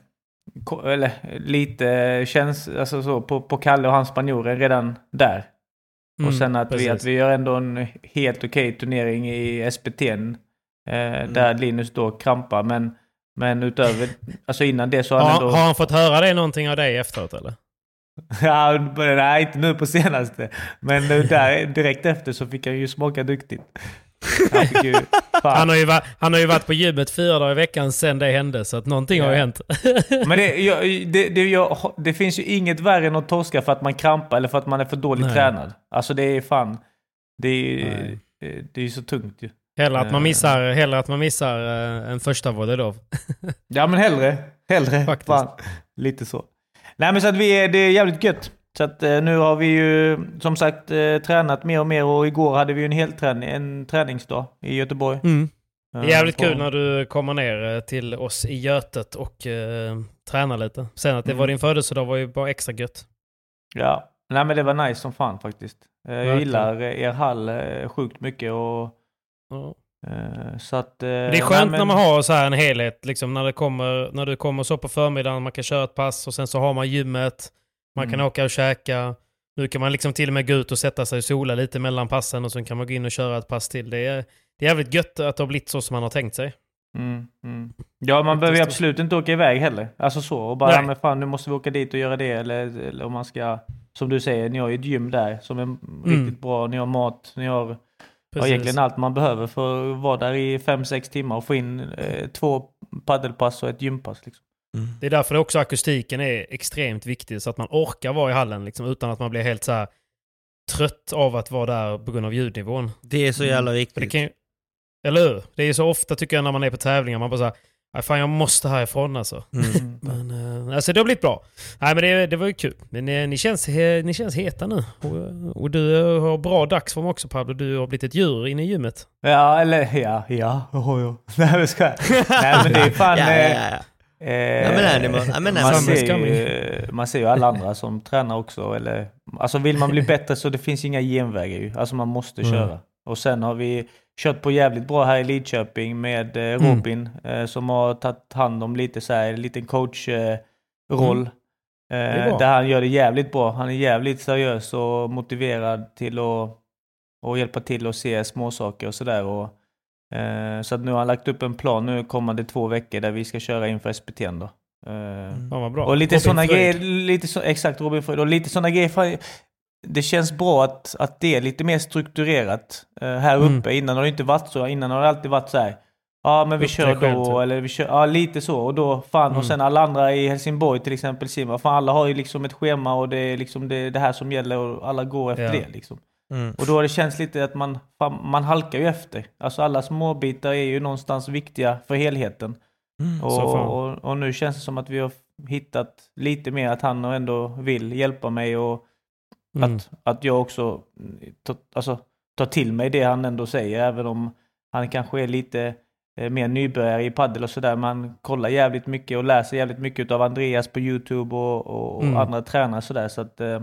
eller lite känns, alltså så, på, på Kalle och hans spanjorer redan där. Mm, och sen att vi, att vi gör ändå en helt okej turnering i SPT. Eh, Mm. Där Linus då krampar. Men Men utöver, alltså innan det så har han ändå... har han fått höra det någonting av dig efteråt eller? Ja, nej, inte nu på senaste. Men nu där, direkt efter så fick han ju smaka duktigt. Han, fick ju. Han har, ju va- han har ju varit på gymmet fyra dagar i veckan sen det hände, så att någonting har ju Ja. hänt. Men det, jag, det, det, jag, det finns ju inget värre än att torska för att man krampar eller för att man är för dåligt Nej. tränad. Alltså det är fan... Det är ju Nej. det är ju så tungt ju. Hellre att man Eh. missar, hellre att man missar eh, en första Vodelov. Ja men hellre. Hellre. Faktiskt. Fan. Lite så. Nej men så att vi är, det är jävligt gött. Så att eh, nu har vi ju som sagt eh, tränat mer och mer och igår hade vi en hel träning, en träningsdag i Göteborg. Mm. Eh, jävligt på- kul när du kommer ner till oss i Götet och eh, tränar lite. Sen att det Mm. var din födelsedag var ju bara extra gött. Ja. Nej men det var nice som fan faktiskt. Jag Verkligen. gillar er hall sjukt mycket och Ja. så att... Det är skönt men- när man har så här en helhet, liksom när, det kommer, när du kommer så på förmiddagen, man kan köra ett pass och sen så har man gymmet, man kan Mm. åka och käka. Nu kan man liksom till och med gå ut och sätta sig och sola lite mellan passen och sen kan man gå in och köra ett pass till. Det är, det är jävligt gött att det har blivit så som man har tänkt sig. Mm, mm. Ja, man behöver absolut inte åka iväg heller. Alltså så. Och bara, Nej. men fan nu måste vi åka dit och göra det. Eller, eller om man ska, som du säger, ni har ju ett gym där som är riktigt bra. Ni har mat, ni har ja, Precis. egentligen allt man behöver för att vara där i 5-6 timmar och få in eh, två paddelpass och ett gympass. Liksom. Det är därför också akustiken är extremt viktig, så att man orkar vara i hallen liksom, utan att man blir helt så här trött av att vara där på grund av ljudnivån. Det är så jävla För det viktigt. ju, eller hur? Det är så ofta tycker jag när man är på tävlingar, man bara såhär, "Nej, fan jag måste härifrån alltså. Mm. Men eh, alltså det har blivit bra. Nej men det, det var ju kul. Men eh, ni, känns, ni känns heta nu. Och, och du eh, har bra dagsform också Pablo. Du har blivit ett djur inne i gymmet. Ja, eller ja, ja, oh, ja. Nej, men ska Nej, men det är fan... ja, eh, ja, ja. Eh, Ja, men animal. Ja, men man, ser ju, man ser ju alla andra som tränar också. Eller, alltså vill man bli bättre så det finns inga genvägar ju. Alltså man måste Mm. köra. Och sen har vi kört på jävligt bra här i Lidköping med eh, Robin eh, som har tagit hand om lite så här, en liten coachroll. Eh, roll. är eh, där han gör det jävligt bra. Han är jävligt seriös och motiverad till att och hjälpa till att se småsaker och sådär. Eh, så att nu har han lagt upp en plan nu kommande två veckor där vi ska köra inför SPT då. Eh, Fan vad bra. och lite Robin sådana grejer, lite så, exakt Robin Fröjd. Och lite sådana grejer, det känns bra att, att det är lite mer strukturerat eh, här Mm. uppe. Innan har det inte varit så. Innan har det alltid varit så här. Ja men vi Upp kör då, typ. eller vi kör, ja lite så. Och då, fan, Mm. och sen alla andra i Helsingborg till exempel simma. Fan alla har ju liksom ett schema och det är liksom det, det här som gäller och alla går efter Ja. det liksom. Mm. Och då har det känts lite att man, man halkar ju efter. Alltså alla småbitar är ju någonstans viktiga för helheten. Mm. Och, och, och nu känns det som att vi har hittat lite mer att han ändå vill hjälpa mig och Mm. att, att jag också tar, alltså, tar till mig det han ändå säger. Även om han kanske är lite eh, mer nybörjare i paddel och sådär. Man kollar jävligt mycket och läser jävligt mycket av Andreas på YouTube och, och, och Mm. andra tränare sådär. Så att, eh,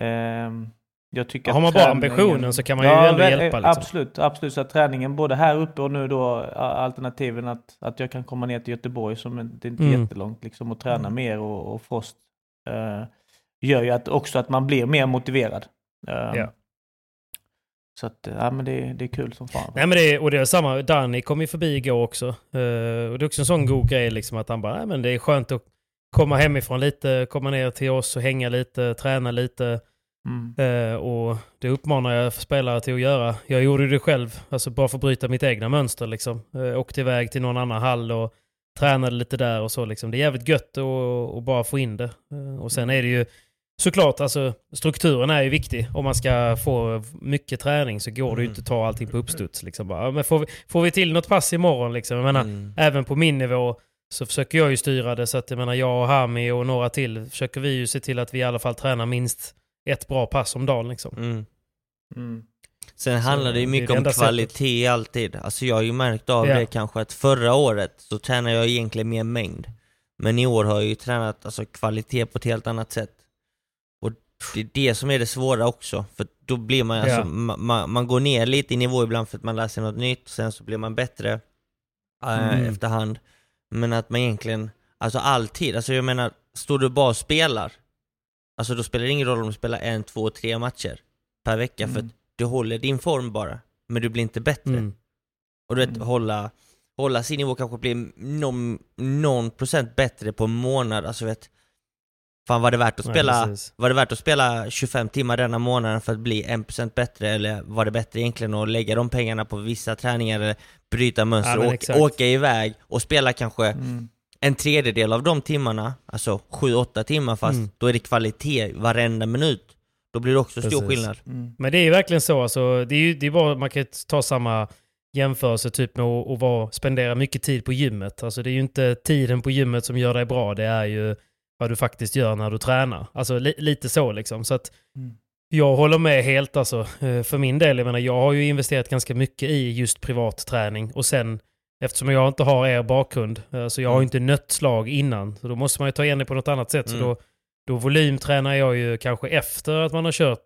ehm, jag tycker Har man bara träningen- ambitionen så kan man ju ändå väl, hjälpa, liksom. Absolut, absolut. Så att träningen både här uppe och nu då alternativen att, att jag kan komma ner till Göteborg som är- det är inte Mm. jättelångt liksom och träna mer och, och Frost eh, gör ju att, också att man blir mer motiverad. Eh, Ja. Så att, ja men det, det är kul som fan. Nej men det är, och det är samma, Danny kom ju förbi igår också. Eh, och det är också en sån god grej liksom att han bara, nej men det är skönt att komma hemifrån lite, komma ner till oss och hänga lite, träna lite. Mm. Eh, och det uppmanar jag spelare till att göra. Jag gjorde det själv, alltså bara för att bryta mitt egna mönster liksom. Eh, åkte iväg till någon annan hall och tränade lite där och så liksom. Det är jävligt gött att bara få in det. Eh, och sen är det ju såklart, alltså strukturen är ju viktig. Om man ska få mycket träning så går det ju inte att ta allting på uppstuds. Liksom. Bara, men får, vi, får vi till något pass imorgon liksom? Jag menar, Mm. även på min nivå så försöker jag ju styra det så att jag menar jag och Hami och några till försöker vi ju se till att vi i alla fall tränar minst ett bra pass om dagen liksom. Mm. Mm. Sen handlar det ju det är mycket det om enda kvalitet alltid. Alltså jag har ju märkt av Ja. det kanske att förra året så tränade jag egentligen mer mängd. Men i år har jag ju tränat alltså, kvalitet på ett helt annat sätt. Och det är det som är det svåra också. För då blir man alltså, Ja. ma- ma- man går ner lite i nivå ibland för att man lär sig något nytt, sen så blir man bättre eh, Mm. efterhand. Men att man egentligen, alltså alltid, alltså jag menar, står du bara och spelar, alltså då spelar det ingen roll om du spelar en, två, tre matcher per vecka för att du håller din form bara, men du blir inte bättre. Mm. Och du vet, Mm. hålla, hålla sin nivå, kanske bli någon, någon procent bättre på en månad, alltså vet Fan var det värt att Nej, spela, precis. var det värt att spela 25 timmar denna månaden för att bli 1% bättre eller var det bättre egentligen att lägga de pengarna på vissa träningar eller bryta mönster, Ja, och åka, åka iväg och spela kanske Mm. En tredjedel av de timmarna, alltså 7-8 timmar fast Mm. då är det kvalitet varenda minut. Då blir det också stor Precis. skillnad. Mm. Men det är ju verkligen så. Alltså, det är ju det är bara, man kan ju ta samma jämförelse typ med att, att vara, spendera mycket tid på gymmet. Alltså, det är ju inte tiden på gymmet som gör dig bra. Det är ju vad du faktiskt gör när du tränar. Alltså li, lite så liksom. Så att Mm. jag håller med helt alltså. Eh, För min del, jag menar, jag har ju investerat ganska mycket i just privat träning. Och sen, eftersom jag inte har er bakgrund, eh, så jag har ju Mm. inte nött slag innan. Så då måste man ju ta igen det på något annat sätt. Så Mm. då, då volymtränar jag ju kanske efter att man har kört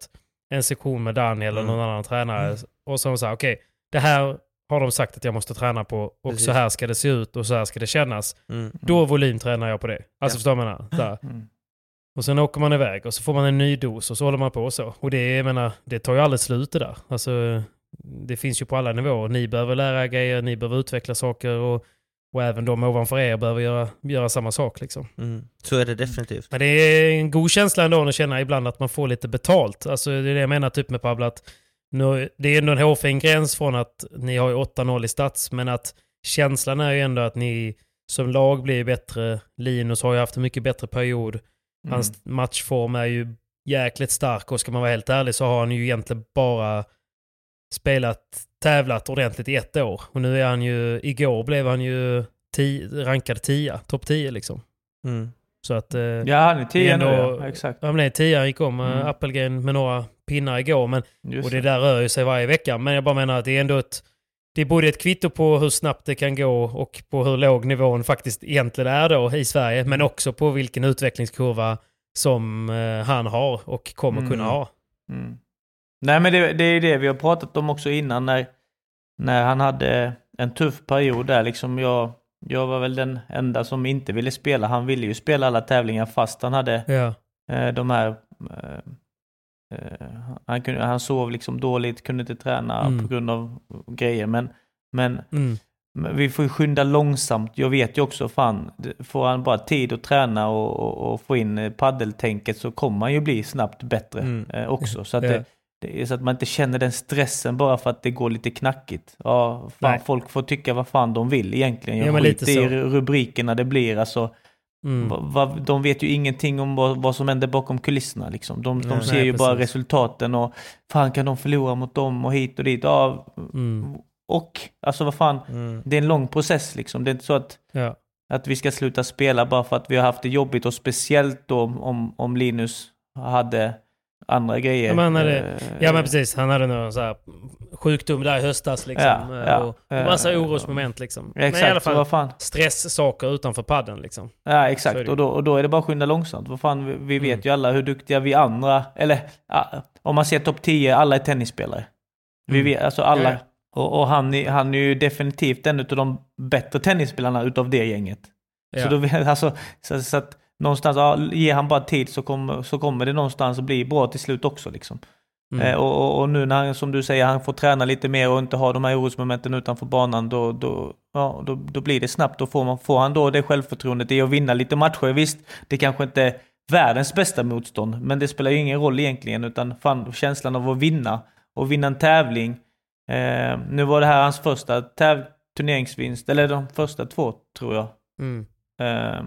en sektion med Daniel eller Mm. någon annan tränare. Och så säger okej, det här har de sagt att jag måste träna på och Precis. så här ska det se ut och så här ska det kännas. Mm. Då volymtränar jag på det. Alltså Ja. förstår vad jag menar? Där. Mm. Och sen åker man iväg och så får man en ny dos och så håller man på så. Och det, jag menar, det tar ju aldrig slut det där. Alltså, det finns ju på alla nivåer. Ni behöver lära er grejer, ni behöver utveckla saker och, och även de ovanför er behöver göra, göra samma sak. Liksom. Mm. Så är det definitivt. Men det är en god känsla ändå att känna ibland att man får lite betalt. Alltså det är det jag menar typ med Pablo att nu, det är ändå en hårfin gräns från att ni har ju 8-0 i stats, men att känslan är ju ändå att ni som lag blir bättre. Linus har ju haft en mycket bättre period. Mm. Hans matchform är ju jäkligt stark och ska man vara helt ärlig så har han ju egentligen bara spelat, tävlat ordentligt i ett år. Och nu är han ju, igår blev han ju ti, rankad 10, topp 10 liksom. Mm. Så att... eh, Ja, han är tio nu. Ja. Exakt. Han blev 10, han gick om uh, Mm. Appelgren med några pinnar igår. Men, Just och det där rör ju sig varje vecka. Men jag bara menar att det är ändå ett... Det är både ett kvitto på hur snabbt det kan gå och på hur låg nivån faktiskt egentligen är då i Sverige. Men också på vilken utvecklingskurva som eh, han har och kommer Mm. kunna ha. Mm. Nej men det, det är det vi har pratat om också innan när, när han hade en tuff period där liksom. Jag, jag var väl den enda som inte ville spela. Han ville ju spela alla tävlingar fast han hade Ja. eh, de här... Eh, eh, han, kunde, han sov liksom dåligt, kunde inte träna Mm. på grund av grejer. Men, men Mm. men vi får ju skynda långsamt. Jag vet ju också, fan, får han bara tid att träna och, och, och få in paddeltänket så kommer han ju bli snabbt bättre Mm. eh, också. Så att, Ja. det, det är så att man inte känner den stressen bara för att det går lite knackigt. Ja, fan, folk får tycka vad fan de vill egentligen. Jag Ja, skiter i rubrikerna det blir. Alltså, Mm. va, va, de vet ju ingenting om vad, vad som händer bakom kulisserna. Liksom. De, de Nej, ser nej, ju bara precis. resultaten och fan kan de förlora mot dem och hit och dit. Ja, Mm. och alltså vad fan, Mm. det är en lång process liksom. Det är inte så att, Ja. att vi ska sluta spela bara för att vi har haft det jobbigt och speciellt då om, om Linus hade andra grejer. Ja, men han hade- Eh, ja men precis, han hade någon så här sjukdom där i höstas liksom. Ja, eh, ja, och, massa orosmoment liksom. Men i alla Exakt, fall vad fan. stresssaker utanför padden liksom. Ja exakt, och då, och då är det bara att skynda långsamt. Vad fan, vi, vi vet Mm. ju alla hur duktiga vi andra, eller om man ser topp 10, alla är tennisspelare. Vi Mm. vet, alltså alla. Och, och han, han är ju definitivt en av de bättre tennisspelarna utav det gänget. Ja. Så, då, vet- alltså, så, så att någonstans, ja, ger han bara tid så kommer, så kommer det någonstans att bli bra till slut också. Liksom. Mm. Eh, och, och, och nu när han, som du säger, han får träna lite mer och inte ha de här orosmomenten utanför banan, då, då, ja, då, då blir det snabbt. Då får, man, får han då det självförtroendet i att vinna lite matcher. Visst, det kanske inte är världens bästa motstånd, men det spelar ju ingen roll egentligen, utan fan, känslan av att vinna och vinna en tävling. Eh, nu var det här hans första täv- turneringsvinst, eller de första två tror jag. Mm. Eh,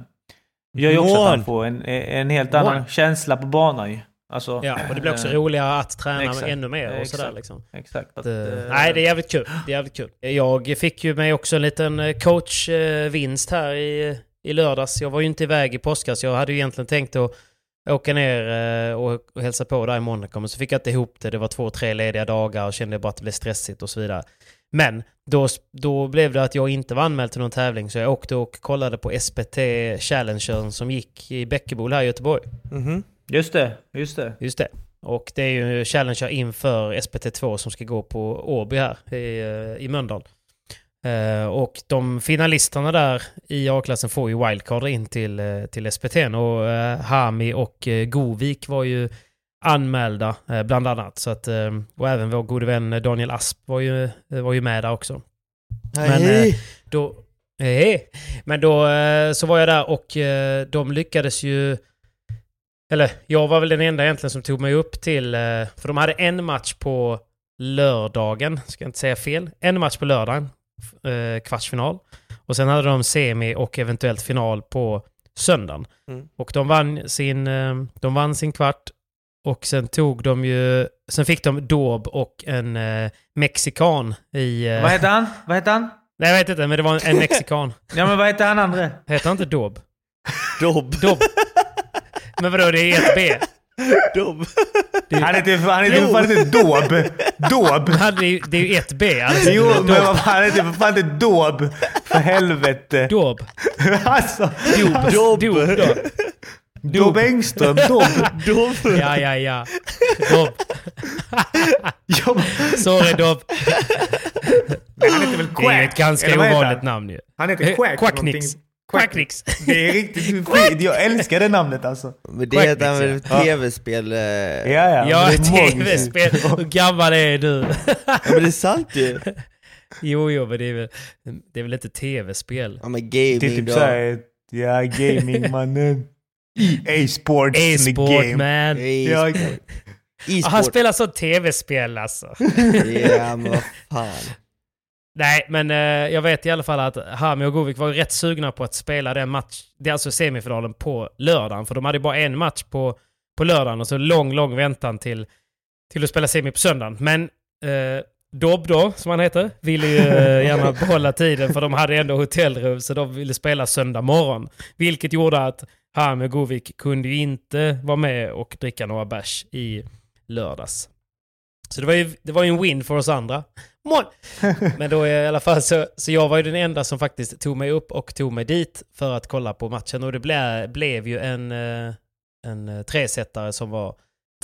gör ju också att han får en, en helt annan Mål. känsla på banan ju. Alltså, Ja, och det blir också eh, roligare att träna exakt. ännu mer och Exakt. sådär liksom. Exakt. Att, eh, Nej, det är jävligt kul. Det är jävligt kul. Jag fick ju mig också en liten coachvinst här i, i lördags. Jag var ju inte iväg i påskas. Jag hade ju egentligen tänkt att åka ner och, och hälsa på där i Monaco. Men så fick jag inte ihop det. Det var två, tre lediga dagar och kände bara att det blev stressigt och så vidare. Men då, då blev det att jag inte var anmäld till någon tävling. Så jag åkte och kollade på SPT Challengern som gick i Bäckebol här i Göteborg. Mhm. Just det, just det. Just det. Och det är ju Challenger inför SPT2 som ska gå på Åby här i, eh, i Mölndal. Eh, och de finalisterna där i A-klassen får ju wildcard in till, eh, till SPT. Och eh, Hami och eh, Govik var ju anmälda eh, bland annat. Så att, eh, och även vår gode vän Daniel Asp var ju, var ju med där också. Men, eh, då, hej. Men då eh, så var jag där och eh, de lyckades ju... Eller jag var väl den enda egentligen som tog mig upp till... eh, För de hade en match på lördagen, ska jag inte säga fel. En match på lördagen, eh, kvartsfinal. Och sen hade de semi och eventuellt final på söndagen. Mm. Och de vann sin, eh, de vann sin kvart. Och sen tog de ju... Sen fick de Daub och en eh, mexikan i... eh, Vad heter han? Vad heter han? Nej, jag vet inte, men det var en, en mexikan. Ja men vad heter han andra? Heter han inte Daub? Dobb. Daub. Men vadå, det är ett B? Dobb. Han heter han heter för fan inte Daub. Daub. Han, det, är, ju- det är ju ett B. Alltså, Jo, Daub. men vad fan, heter för fan inte Daub. För helvete. Daub. Alltså. Dob. Dob. Dob Engström. Daub. Dobb. Ja, ja, ja. Men- Sorry Daub. Men han heter väl Det är ju Quack? ett ganska ovanligt namn ju. Han heter Quack. Quacknix. Quacknix. Det är riktigt skit. Jag älskar det namnet alltså. Men det heter han väl tv-spel? eh, Ja, ja. Ja, tv-spel. Hur gammal är du? Ja, men det är sant ju. Jo, jo, men det är väl, det är väl inte tv-spel? Ja men Det är gaming typ då. såhär, ja gaming mannen. EA Sports in the E-sport game. man. Ja, E-sport. Han spelar så tv-spel alltså. Ja men vad fan. Nej, men eh, jag vet i alla fall att Hami och Govik var rätt sugna på att spela den match, det är alltså semifinalen på lördagen. För de hade bara en match på, på lördagen och så lång, lång väntan till, till att spela semi på söndagen. Men eh, Dob då, som han heter, ville ju eh, gärna behålla tiden för de hade ändå hotellrum så de ville spela söndag morgon. Vilket gjorde att Govik kunde ju inte vara med och dricka några bärs i lördags. Så det var ju, det var ju en win för oss andra. Men då är i alla fall så, så jag var ju den enda som faktiskt tog mig upp och tog mig dit för att kolla på matchen. Och det ble, blev ju en, eh, en eh, tresetare som var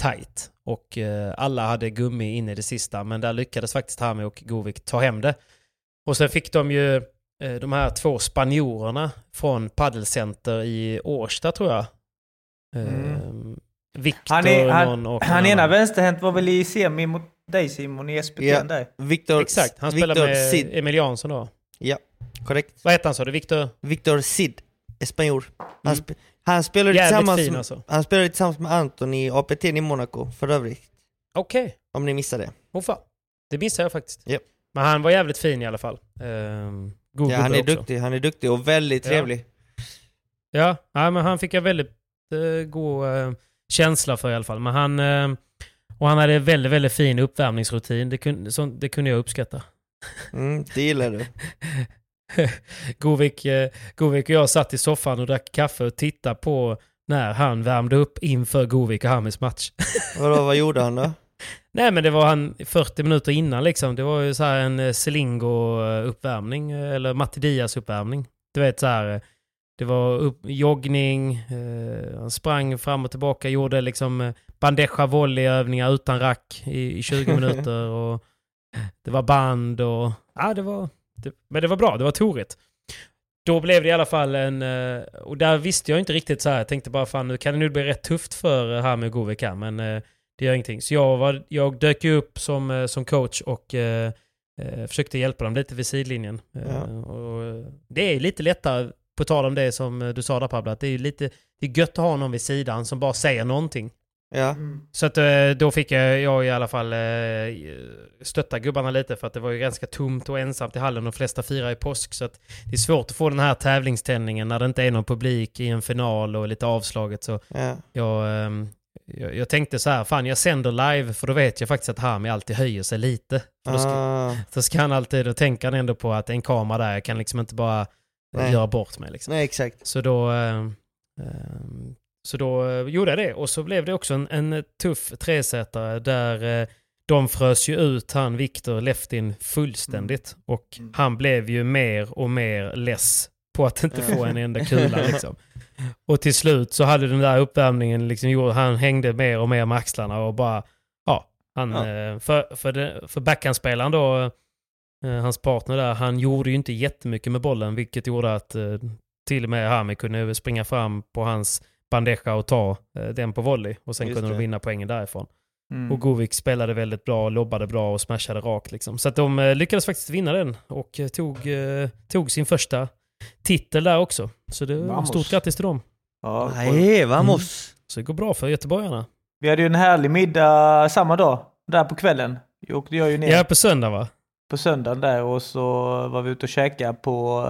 tight. Och eh, alla hade gummi in i det sista, men där lyckades faktiskt Hami och Govik ta hem det. Och sen fick de ju de här två spanjorerna från Paddelcenter i Årsta tror jag. Eh, Victor Han, är, han, någon och han en ena vänsterhänt var väl i semi mot dig Simon i SPT Ja. där? Victor, Exakt, han spelar Victor med Cid. Emil Jansson då. Ja, korrekt. Vad heter han sa du? Victor? Victor Cid, spanjor. Han, Mm. sp han spelade tillsammans, fin med- alltså. han spelade tillsammans med Anton i APT i Monaco för övrigt. Okej. Om ni missade det. Oh fan. Det missade jag faktiskt. Japp. Men han var jävligt fin i alla fall. Um, god Ja, han är också. duktig, han är duktig och väldigt trevlig. Ja, ja, men han fick jag väldigt uh, god eh, känsla för i alla fall. Men han... eh, och han hade väldigt, väldigt fin uppvärmningsrutin. Det kunde, så, det kunde jag uppskatta. Mm, det gillar du. Govik, eh, Govik och jag satt i soffan och drack kaffe och tittade på när han värmde upp inför Govik och Hamis match. Vadå, vad gjorde han då? Nej men det var han 40 minuter innan liksom. Det var ju så här en eh, Selingo-uppvärmning, eh, eller Matti Diaz-uppvärmning. Du vet så här, eh, det var upp, joggning, eh, han sprang fram och tillbaka, gjorde liksom bandeja volleyövningar utan rack i, i 20 minuter och det var band och... Ja, det var... Det, men det var bra, det var torigt. Då blev det i alla fall en... Och där visste jag inte riktigt så här. Jag tänkte bara fan nu kan det nu bli rätt tufft för Hami och Govik här, men det gör ingenting. Så jag, var, jag dök ju upp som, eh, som coach och eh, eh, försökte hjälpa dem lite vid sidlinjen. Eh, Ja. och, det är lite lättare, på tal om det som du sa där Pablo, att det är lite det är gött att ha någon vid sidan som bara säger någonting. Ja, Så att då fick jag, jag i alla fall stötta gubbarna lite för att det var ju ganska tomt och ensamt i hallen och de flesta firar i påsk. Så att det är svårt att få den här tävlingständningen när det inte är någon publik i en final och lite avslaget. Så ja. jag, ehm, jag, jag tänkte så här, fan jag sänder live för då vet jag faktiskt att Hami alltid höjer sig lite. För då, ska, Ah, då ska han alltid, då tänker han ändå på att en kamera där, jag kan liksom inte bara Nej. göra bort mig. Liksom. nej exakt. Så då, ehm, ehm, så då eh, gjorde jag det och så blev det också en, en tuff tresetare där eh, de frös ju ut han Viktor Leftin fullständigt. Och han blev ju mer och mer less på att inte få en enda kula liksom. Och till slut så hade den där uppvärmningen liksom gjort, han hängde mer och mer med axlarna och bara, ja, han, Ja. eh, för, för, det, för backhandspelaren då, eh, hans partner där, han gjorde ju inte jättemycket med bollen vilket gjorde att eh, till och med Hami kunde springa fram på hans bandeja och ta den på volley och sen Just kunde de det. vinna poängen därifrån. Mm. Och Govik spelade väldigt bra, lobbade bra och smashade rakt. Liksom. Så att de lyckades faktiskt vinna den och tog, tog sin första titel där också. Så det var Vamos. stort grattis till dem. Ja, Nej, vamos! Så det går bra för göteborgarna. Vi hade ju en härlig middag samma dag, där på kvällen. Jag åkte jag ju ner Ja, på söndag va? på söndagen där och så var vi ute och käkade på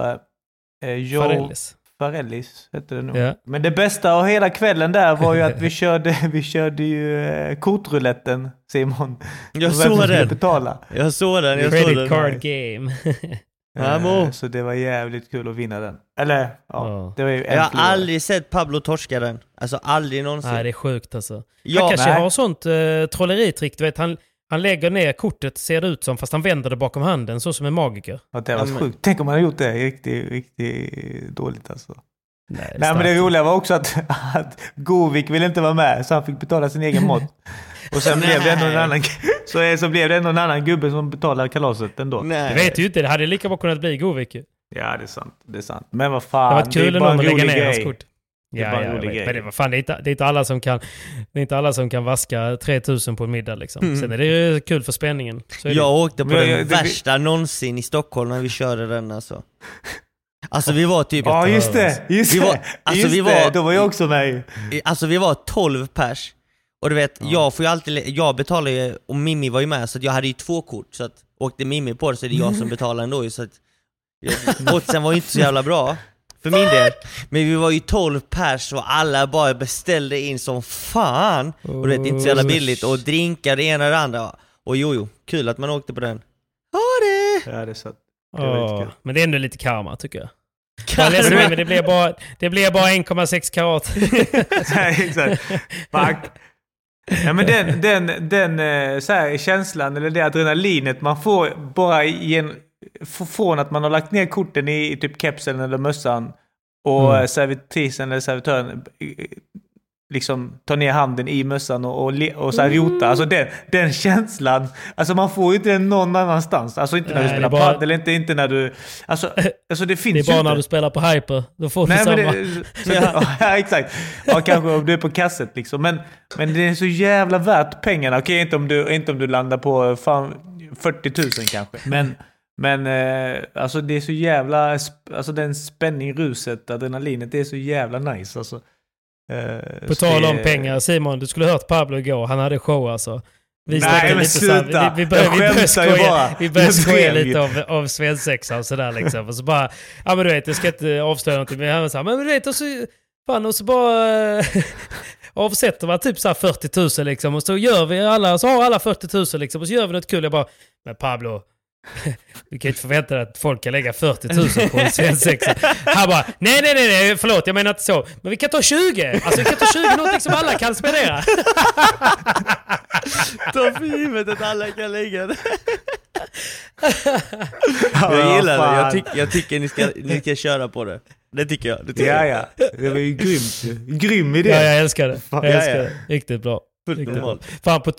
eh, Joe Farellis. Farellis, hette det nog. Ja. Men det bästa av hela kvällen där var ju att vi körde, vi körde ju eh, kortrouletten, Simon. Jag såg den! betala. Jag såg den, jag såg Credit den. card game. Vamos. Eh, Så det var jävligt kul att vinna den. Eller, ja, Ja. det var ju en Jag har förlorare. aldrig sett Pablo torska den. Alltså aldrig någonsin. Nej, det är sjukt alltså. Han Ja, kanske nej. har sånt uh, trolleritrick, du vet. Han, han lägger ner kortet, ser det ut som, fast han vänder det bakom handen, så som en magiker. Ja, det var Ja, men- sjukt. Tänk om man hade gjort det riktigt, riktigt dåligt alltså. Nej, Nej men det roliga var också att, att Govik ville inte vara med så han fick betala sin egen mått. Och sen blev det ändå en annan, så, är- så blev det ändå en annan gubbe som betalade kalaset ändå. Nej. Det vet ju inte, det hade lika bra kunnat bli Govik. Ja det är sant. Det är sant. Men vad Det fan. hade varit kul är bara en rolig ner grej. kort. Det är Ja, bara en ja, jag rolig grej. Men det, vad fan, det, är inte, det är inte alla som kan det är inte alla som kan vaska 3000 på en middag liksom. Mm. Sen är det ju kul för spänningen. Så är det. Jag åkte på Men den jag- det- värsta någonsin i Stockholm när vi körde den alltså. Alltså vi var typ... Ja just det, just Vi var- det. alltså, just vi det. var- Då var jag också med. Alltså vi var 12 pers. Och du vet, jag får ju alltid, jag betalar ju, och Mimmi var ju med så att jag hade ju två kort så att åkte Mimmi på det så är det jag som betalar ändå så att Oddsen var ju inte så jävla bra. För min del. Men vi var ju 12 pers och alla bara beställde in som fan. Och du vet, inte så jävla billigt. Och drinkar det ena och det andra. Och jo, jo, kul att man åkte på den. Ha det! Ja det är sant. Det var kul. men det är ändå lite karma tycker jag. Jag är ledsen men det blir bara, det blir bara 1,6 karat. Nej, exakt. Fuck. Ja men den, den, den eh, så här, känslan eller det adrenalinet man får bara gen, från att man har lagt ner korten i, typ kepseln eller mössan och Mm. mm. servitrisen eller servitören eh, liksom tar ner handen i mössan och, och, och så här rota. Alltså den, den känslan, alltså man får ju inte den någon annanstans. Alltså inte när Nej, du spelar bara- padel, inte, inte när du... Alltså, alltså det finns Det är bara ju när du spelar på hyper. Då får du Nej, samma. men det, så, ja. exakt. Ja, kanske om du är på kasset liksom. Men, men det är så jävla värt pengarna. Okej, inte, om du, inte om du landar på fan 40 000 kanske. Men, men eh, alltså det är så jävla... Alltså den spänning, ruset, adrenalinet, det är så jävla nice alltså. Eh, På tal det- om pengar, Simon, du skulle hört Pablo igår. Han hade show alltså. Vi Nej, men sluta. Vi, vi började, Jag vi började skämtar ju skoja, bara. vi började skoja lite av, av svensexa och sådär liksom. Och så bara, ja men du vet, jag ska inte avslöja någonting. Men han var här, men du vet, och så, fan, och så bara eh, avsätter man typ så här 40 000 liksom. Och så gör vi alla, så har alla 40 000 liksom. Och så gör vi något kul. Jag bara, men Pablo, du kan ju inte förvänta dig att folk kan lägga 40 000 på en svensexa. Han bara, nej, nej, nej, nej, förlåt, jag menar inte så. Men vi kan ta 20! Alltså vi kan ta 20, någonting som alla kan spendera. Ta för givet att alla kan lägga det. Ja, Jag gillar det, jag, tyck, jag tycker ni ska, ni ska köra på det. Det tycker jag. Det tycker Ja, jag. ja. Det var ju grymt. Grym idé. Ja, jag älskar det. Jag Ja, älskar ja. det. Riktigt bra. Fullt Riktigt bra. normalt. Fan, på,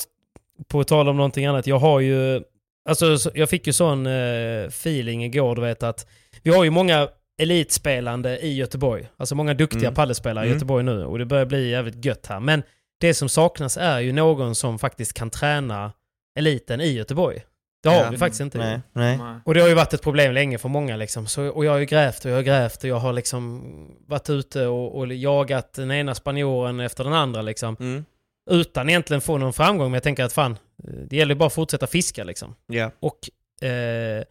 på tal om någonting annat. Jag har ju... Alltså, så- jag fick ju sån eh, feeling igår, du vet att vi har ju många elitspelande i Göteborg. Alltså många duktiga Mm. paddelspelare i Mm. Göteborg nu och det börjar bli jävligt gött här. Men det som saknas är ju någon som faktiskt kan träna eliten i Göteborg. Det har Ja. vi faktiskt inte. Nej, nej. Och det har ju varit ett problem länge för många liksom. Så, och jag har ju grävt och jag har grävt och jag har liksom varit ute och, och jagat den ena spanjoren efter den andra liksom. Mm. Utan egentligen få någon framgång. Men jag tänker att fan, det gäller bara att fortsätta fiska liksom. Ja. Och eh,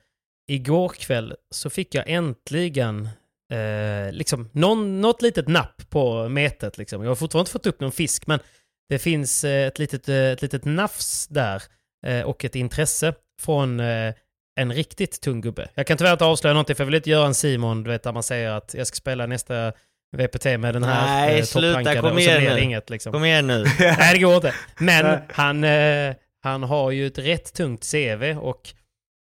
igår kväll så fick jag äntligen eh, liksom någon, något litet napp på metet liksom. Jag har fortfarande inte fått upp någon fisk men det finns eh, ett litet, eh, ett litet nafs där eh, och ett intresse från eh, en riktigt tung gubbe. Jag kan tyvärr inte avslöja någonting för jag vill inte göra en Simon, du vet, där man säger att jag ska spela nästa VPT med den här Nej, eh, sluta, kom igen inget liksom. Kom igen nu. Nej, det går inte. Men han, eh, han har ju ett rätt tungt CV och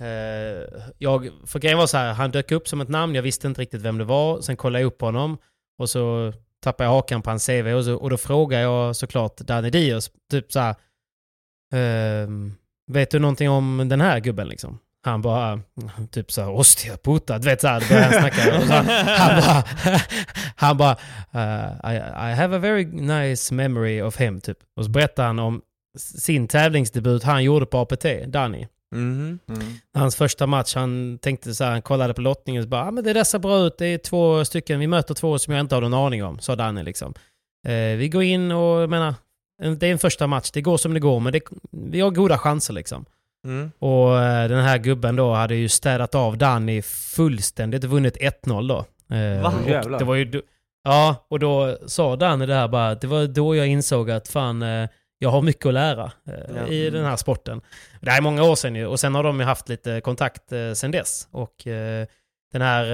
eh, jag, för grejen var så här, han dök upp som ett namn, jag visste inte riktigt vem det var. Sen kollade jag upp honom och så tappade jag hakan på hans CV och, så, och då frågade jag såklart Danny Diaz, typ så här, eh, vet du någonting om den här gubben liksom? Han bara, typ såhär, ostia puta, du vet såhär, då började han snacka. Så, han bara, han bara uh, I, I have a very nice memory of him, typ. Och så berättade han om sin tävlingsdebut han gjorde på APT, Danny. Mhm. Hans första match, han tänkte så här, han kollade på lottningen och bara ah, men det där ser bra ut, det är två stycken, vi möter två som jag inte har någon aning om, sa Danny liksom. Eh, vi går in och, jag menar, en- det är en första match, det går som det går, men det, vi har goda chanser liksom. Mm. Och eh, den här gubben då hade ju städat av Danny fullständigt vunnit 1-0 då. Eh, Va? Jävlar. det var ju, ja, och då sa Danny det här bara, det var då jag insåg att fan, eh, jag har mycket att lära eh, i den här sporten. Det här är många år sedan ju, och sen har de ju haft lite kontakt eh, sen dess. Och eh, den här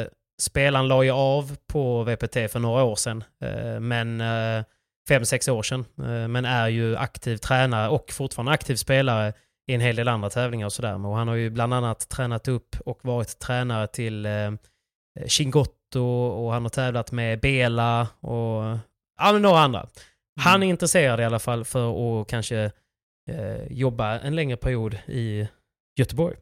eh, spelaren la ju av på VPT för några år sedan, eh, men eh, fem, sex år sedan. Eh, men är ju aktiv tränare och fortfarande aktiv spelare i en hel del andra tävlingar och sådär. Och han har ju bland annat tränat upp och varit tränare till eh, Chingotto och han har tävlat med Bela och ja, några andra. Han är intresserad i alla fall för att kanske eh, jobba en längre period i Göteborg.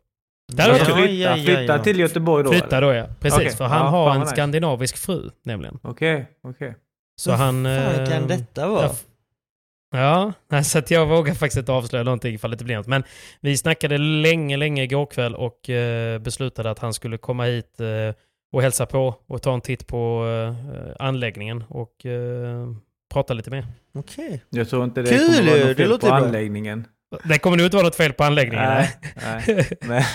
Varit Ja. Flytta, ja, ja, flytta ja. till Göteborg då? Flytta då ja. Precis, Okej. för han Ja, har en nice. skandinavisk fru nämligen. Okej, okej. Så Vad han... fan eh, kan detta vara? Ja, så att jag vågar faktiskt inte avslöja någonting ifall det inte blir något. Men vi snackade länge, länge igår kväll och eh, beslutade att han skulle komma hit eh, och hälsa på och ta en titt på eh, anläggningen och eh, prata lite mer. Okej. Jag tror inte det Kul kommer vara något det fel låter på bra. anläggningen. Det kommer nog inte vara något fel på anläggningen. Nej, nej. nej.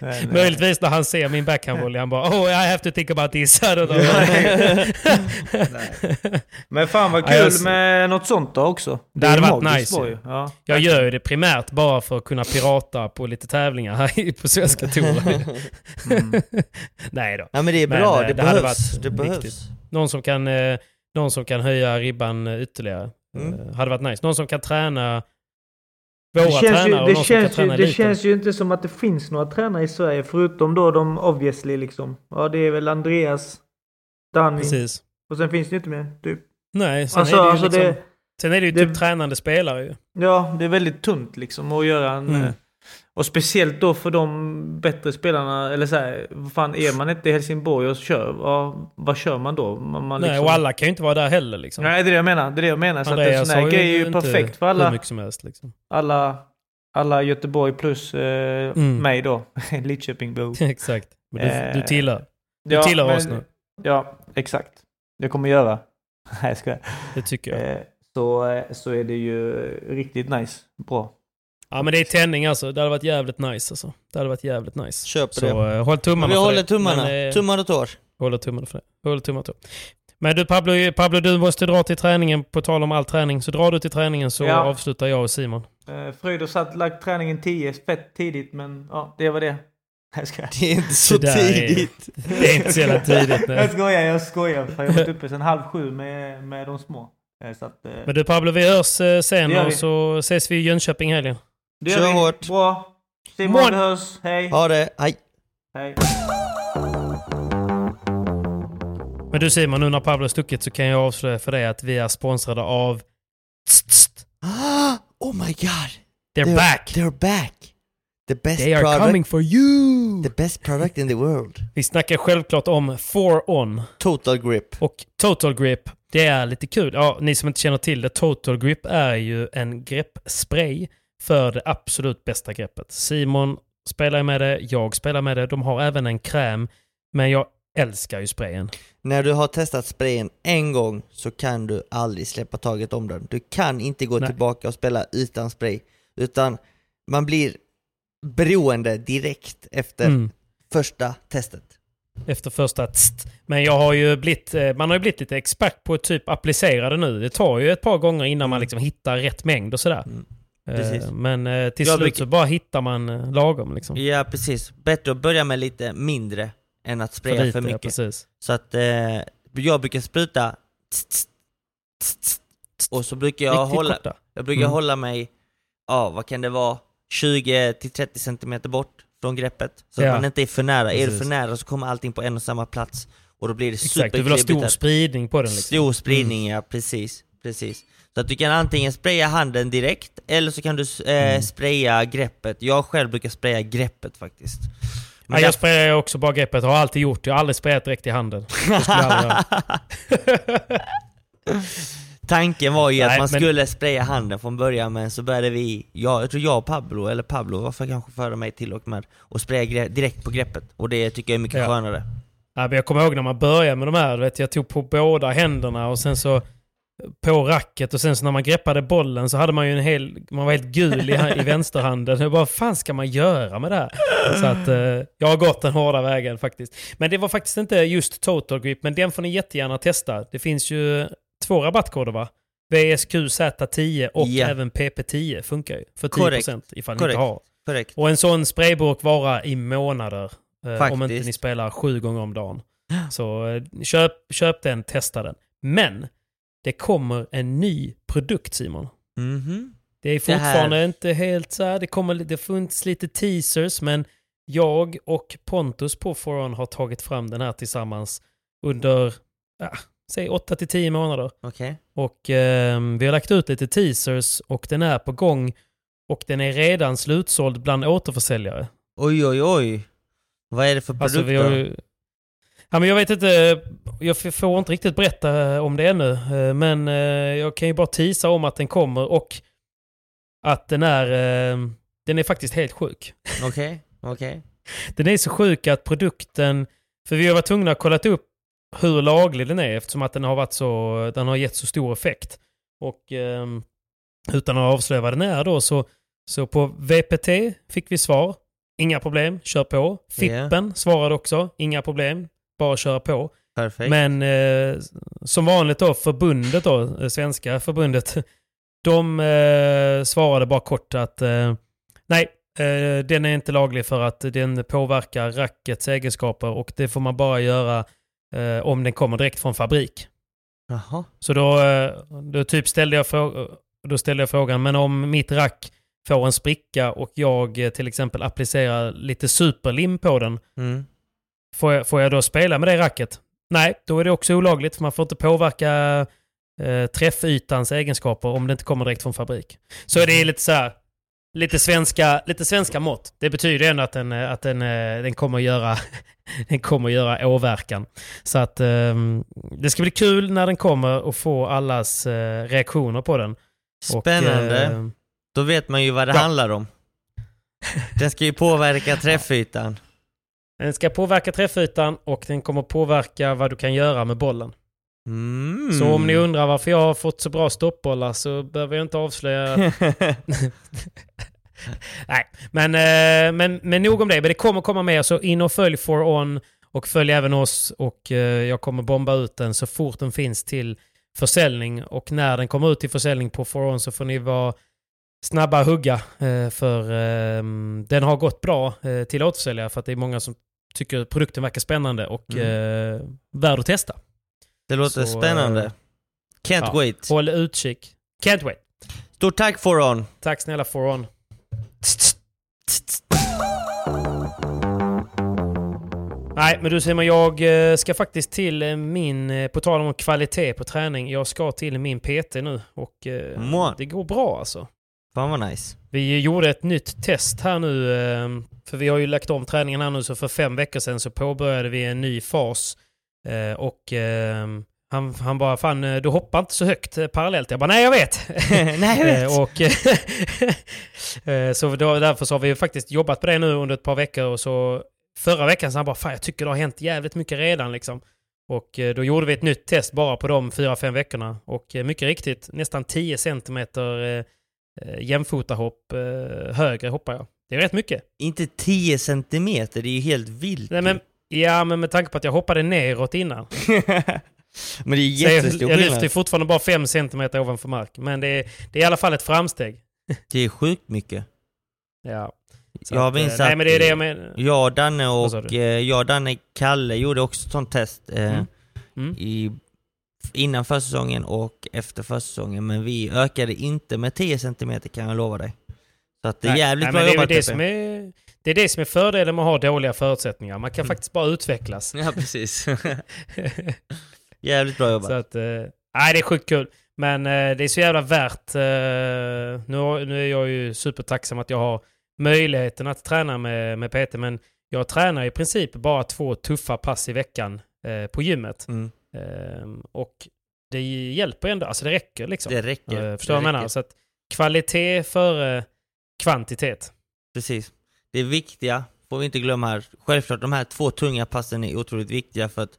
nej. Möjligtvis när han ser min backhandvolley, han bara oh I have to think about this. Men fan vad Ja, kul jag- med något sånt då också. Det hade är varit nice. Ja. Jag gör ju det primärt bara för att kunna pirata på lite tävlingar här på svenska touren. Mm. Nej då. Ja men det är Men, bra, eh, det, det hade behövs. varit Det behövs. viktigt. Någon som kan, eh, någon som kan höja ribban eh, ytterligare. Mm. Eh, hade varit nice. Någon som kan träna våra Det, känns tränare ju, och någon som kan känns ju, träna det eliten. känns ju inte som att det finns några tränare i Sverige förutom då de obviously liksom. Ja det är väl Andreas, Danny Precis. och sen finns det inte mer. Typ. Nej, sen Alltså, är det ju alltså liksom, det, sen är det ju det- typ tränande spelare ju. ja, det är väldigt tunt liksom att göra en... Mm. Eh, Och speciellt då för de bättre spelarna, eller så här, vad fan är man inte i Helsingborg och kör, vad, vad kör man då? Man, man Nej, liksom, och alla kan ju inte vara där heller liksom. Nej det är det jag menar, det är det jag menar. Så att en Andreas sån här grej är ju perfekt för alla, mycket som helst liksom. alla, alla Göteborg plus eh, Mm. mig då. Lidköpingbo. Exakt. Men du, Eh, du tillhör. Du tillhör oss nu. Ja, exakt. Det kommer göra. Nej, jag skojar. Det tycker jag. Eh, så, eh, så är det ju riktigt nice. Bra. Ja men det är tändning alltså. Det hade varit jävligt nice alltså. Det hade varit jävligt nice. Köper Så det. eh, håll tummarna Vi för håller det. tummarna. Men, eh, Tummar och tår. Håller tummarna för det. Håller tummarna för det. Men du Pablo, Pablo, du måste dra till träningen. På tal om all träning. Så drar du till träningen så Ja. avslutar jag och Simon. Eh, Fröjd har satt lagt träningen 10 fett tidigt men ja, det var det. Jag. Det är inte så Det där är- tidigt. Det är inte så jävla tidigt. Jag Nej. skojar, jag skojar. För jag har varit uppe sedan halv sju med, med de små. Eh, Så att, eh, Men du Pablo, vi hörs eh, sen Det och vi. så ses vi i Jönköping helgen. Det Kör vi. hårt. Bra. Simon, vi hörs. Hej. Ha det, hej. Hej. Men du Simon, nu när Pablo har stuckit så kan jag avslöja för dig att vi är sponsrade av tst. Oh my god. They're, back! They're back. The best They are product. coming for you! The best product in the world. Vi snackar självklart om 4On Total grip. och Total Grip. Det är lite kul. Ja, ni som inte känner till det, Total Grip är ju en greppspray för det absolut bästa greppet. Simon spelar med det, jag spelar med det. De har även en kräm, men jag älskar ju sprayen. När du har testat sprayen en gång så kan du aldrig släppa taget om den. Du kan inte gå Nej. tillbaka och spela utan spray. Utan man blir beroende direkt efter Mm. första testet. Efter första tst. Men jag har ju blivit, eh, man har ju blivit lite expert på att typ applicera det nu. Det tar ju ett par gånger innan man liksom hittar rätt mängd och sådär. Mm. Eh, Precis. Men eh, till Jag slut brukar- så bara hittar man eh, lagom liksom. Ja precis. Bättre att börja med lite mindre än att spraya för, lite, ja, mycket. precis. Så att eh, jag brukar spruta tss, tss, tss, tss, tss. och så brukar jag Riktigt hålla, korta. jag brukar Mm. hålla mig, ja vad kan det vara, 20-30 cm bort från greppet. Så Ja. att man inte är för nära. Är du Precis. för nära så kommer allting på en och samma plats. Och då blir det Exakt, du vill ha superklibbigt stor spridning på den liksom. Stor spridning, ja precis. Precis. Så att du kan antingen spraya handen direkt, eller så kan du eh, Mm. spraya greppet. Jag själv brukar spraya greppet faktiskt. Ja, där- jag sprayar också bara greppet, har alltid gjort. Jag har aldrig sprayat direkt i handen. Tanken var ju Nej, att man men- skulle spraya handen från början men så började vi, jag, jag tror jag och Pablo, eller Pablo var för kanske före mig till och med, och spraya direkt på greppet. Och det tycker jag är mycket Ja. skönare. Ja, men jag kommer ihåg när man började med de här, vet, jag tog på båda händerna och sen så på racket och sen så när man greppade bollen så hade man ju en hel, man var helt gul i, i vänsterhanden. Jag bara, vad fan ska man göra med det här? Så att eh, jag har gått den hårda vägen faktiskt. Men det var faktiskt inte just Total Grip, men den får ni jättegärna testa. Det finns ju två rabattkoder va? VSQZ10 och Ja. även PP10 funkar ju. För 10% Korrekt. ifall ni Korrekt. inte har. Korrekt. Och en sån sprayburk varar i månader. eh, om inte ni spelar sju gånger om dagen. Så eh, köp, köp den, testa den. Men det kommer en ny produkt Simon. Mhm. Det är Det fortfarande här- inte helt så här, det kommer det funnits lite teasers men jag och Pontus på Foron har tagit fram den här tillsammans under, ja, säg 8 till 10 månader. Okej. Och ehm, vi har lagt ut lite teasers och den är på gång och den är redan slutsåld bland återförsäljare. Oj oj oj. Vad är det för produkt Alltså vi har då? ju... Ja, men jag vet inte, jag f- får inte riktigt berätta om det ännu. eh, Men eh, jag kan ju bara tisa om att den kommer och att den är, eh, den är faktiskt helt sjuk. Okej, okej. Den är så sjuk att produkten, för vi har varit tvungna att kolla upp hur laglig den är eftersom att den har varit så, den har gett så stor effekt. Och ehm, utan att avslöja vad den är då så, så på VPT fick vi svar. Inga problem, kör på. Fippen svarade också, inga problem, bara köra på. Perfekt. Men eh, som vanligt då, förbundet då, eh, svenska förbundet, de eh, svarade bara kort att eh, nej, eh, den är inte laglig för att den påverkar rackets egenskaper och det får man bara göra eh, om den kommer direkt från fabrik. Jaha. Så då, då typ ställde jag, då ställde jag frågan, men om mitt rack får en spricka och jag till exempel applicerar lite superlim på den, Mm. Får jag, får jag då spela med det racket? Nej, då är det också olagligt för man får inte påverka eh, träffytans egenskaper om det inte kommer direkt från fabrik. Så det är lite så här, lite svenska, lite svenska mått. Det betyder ändå att den, eh, att den, eh, den kommer göra den kommer göra åverkan. Så att ehm, det ska bli kul när den kommer och få allas eh, reaktioner på den. Och, Spännande. eh, Då vet man ju vad det Ja. handlar om. Den ska ju påverka träffytan. Den ska påverka träffytan och den kommer påverka vad du kan göra med bollen. Mm. Så om ni undrar varför jag har fått så bra stoppbollar så behöver jag inte avslöja... Nej, men, eh, men, men nog om det. Men det kommer komma mer, så in och följ For On och följ även oss och eh, jag kommer bomba ut den så fort den finns till försäljning. Och när den kommer ut till försäljning på For On så får ni vara snabba hugga eh, för eh, den har gått bra till återförsäljare för att det är många som tycker produkten verkar spännande och eh, värd att testa. Det låter Så, spännande. eh, Can't ja, wait. Håll utkik. Can't wait. Stort tack Foron. Tack snälla For On. Nej, men du Simon, jag eh, ska faktiskt till eh, min, på tal om kvalitet på träning, jag ska till min PT nu och det går bra alltså. Fan vad nice. Vi gjorde ett nytt test här nu, eh, för vi har ju lagt om träningen här nu, så för fem veckor sedan så påbörjade vi en ny fas. Eh, Och eh, han, han bara, fan eh, du hoppar inte så högt eh, parallellt. Jag bara, nej jag vet. Nej, jag vet. Och, så då, därför så har vi faktiskt jobbat på det nu under ett par veckor och så förra veckan så han bara, fan jag tycker det har hänt jävligt mycket redan liksom. Och då gjorde vi ett nytt test bara på de fyra, fem veckorna. Och mycket riktigt, nästan 10 centimeter eh, eh, jämfotahopp eh, högre hoppar jag. Det är rätt mycket. Inte 10 centimeter, det är ju helt vilt. Nej, men, ja, men med tanke på att jag hoppade neråt innan. men det är Så jag, jättestor jag lyfter skillnad. fortfarande bara 5 centimeter ovanför mark. Men det är, det är i alla fall ett framsteg. Det är sjukt mycket. Ja. Så Jag att, eh, minns Nej, att men det är det jag jag, Danne och eh, jag, Danne, Kalle gjorde också ett sånt test eh, Mm. Mm. i, innan försäsongen och efter försäsongen men vi ökade inte med 10 centimeter kan jag lova dig. Så att det är Nej, jävligt nej, bra det är jobbat väl det som är, det är det som är fördelen med att ha dåliga förutsättningar. Man kan Mm. faktiskt bara utvecklas. Ja precis. jävligt bra jobbat. så att, eh, nej, det är sjukt kul. Men eh, det är så jävla värt. Eh, nu, nu är jag ju supertacksam att jag har möjligheten att träna med, med PT, men jag tränar i princip bara två tuffa pass i veckan på gymmet. Mm. Ehm, och det hjälper ändå, alltså det räcker liksom. Det räcker. Eh, Förstår du det vad jag menar? Så att kvalitet före kvantitet. Precis. Det är viktiga, får vi inte glömma här. Självklart, de här två tunga passen är otroligt viktiga för att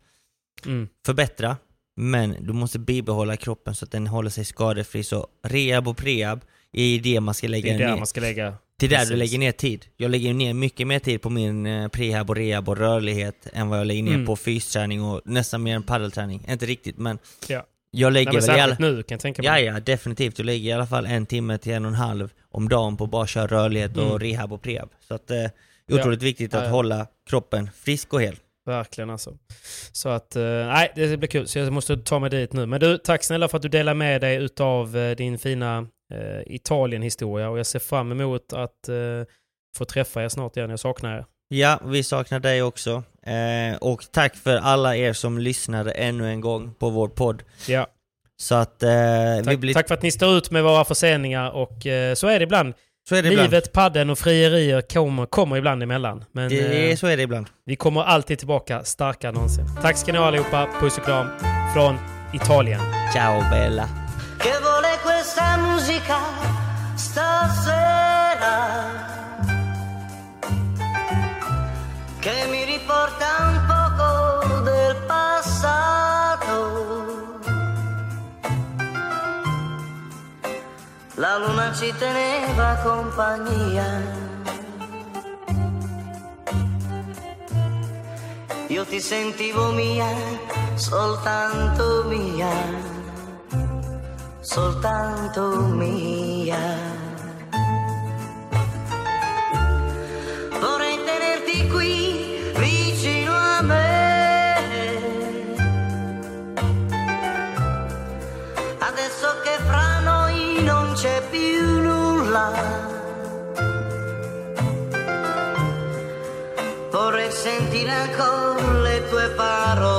Mm. förbättra, men du måste bibehålla kroppen så att den håller sig skadefri. Så rehab och prehab är det man ska Det lägga är där ner. man ska lägga... Det är där Precis. du lägger ner tid. Jag lägger ner mycket mer tid på min eh, prehab och rehab och rörlighet än vad jag lägger ner Mm. på fysträning och nästan mer än paddelträning. Inte riktigt men Ja. jag lägger Nej, men väl alla... nu kan jag tänka mig. Ja, ja, definitivt. Jag lägger i alla fall en timme till en och en halv om dagen på bara köra rörlighet och Mm. rehab och prehab. Så att eh, det är otroligt viktigt att Ja, ja. hålla kroppen frisk och hel. Verkligen alltså. Så att, eh, nej, det blir kul. Så jag måste ta mig dit nu. Men du, tack snälla för att du delar med dig utav eh, din fina eh, Italien-historia. Och jag ser fram emot att eh, få träffa er snart igen. Jag saknar er. Ja, vi saknar dig också. Eh, och tack för alla er som lyssnade ännu en gång på vår podd. Ja. Så att eh, vi Tack, blir... tack för att ni står ut med våra förseningar och eh, så är det ibland. Så är det ibland. Livet, padden och frierier kommer, kommer ibland emellan. Men Det är, eh, så är det ibland. vi kommer alltid tillbaka starkare än någonsin. Tack ska ni ha allihopa. Puss och kram från Italien. Ciao Bella. Questa musica stasera? Che mi riporta un poco del passato. La luna ci teneva compagnia. Io ti sentivo mia, soltanto mia soltanto mia. Vorrei tenerti qui vicino a me. Adesso che fra noi non c'è più nulla. Vorrei sentire ancora le tue parole.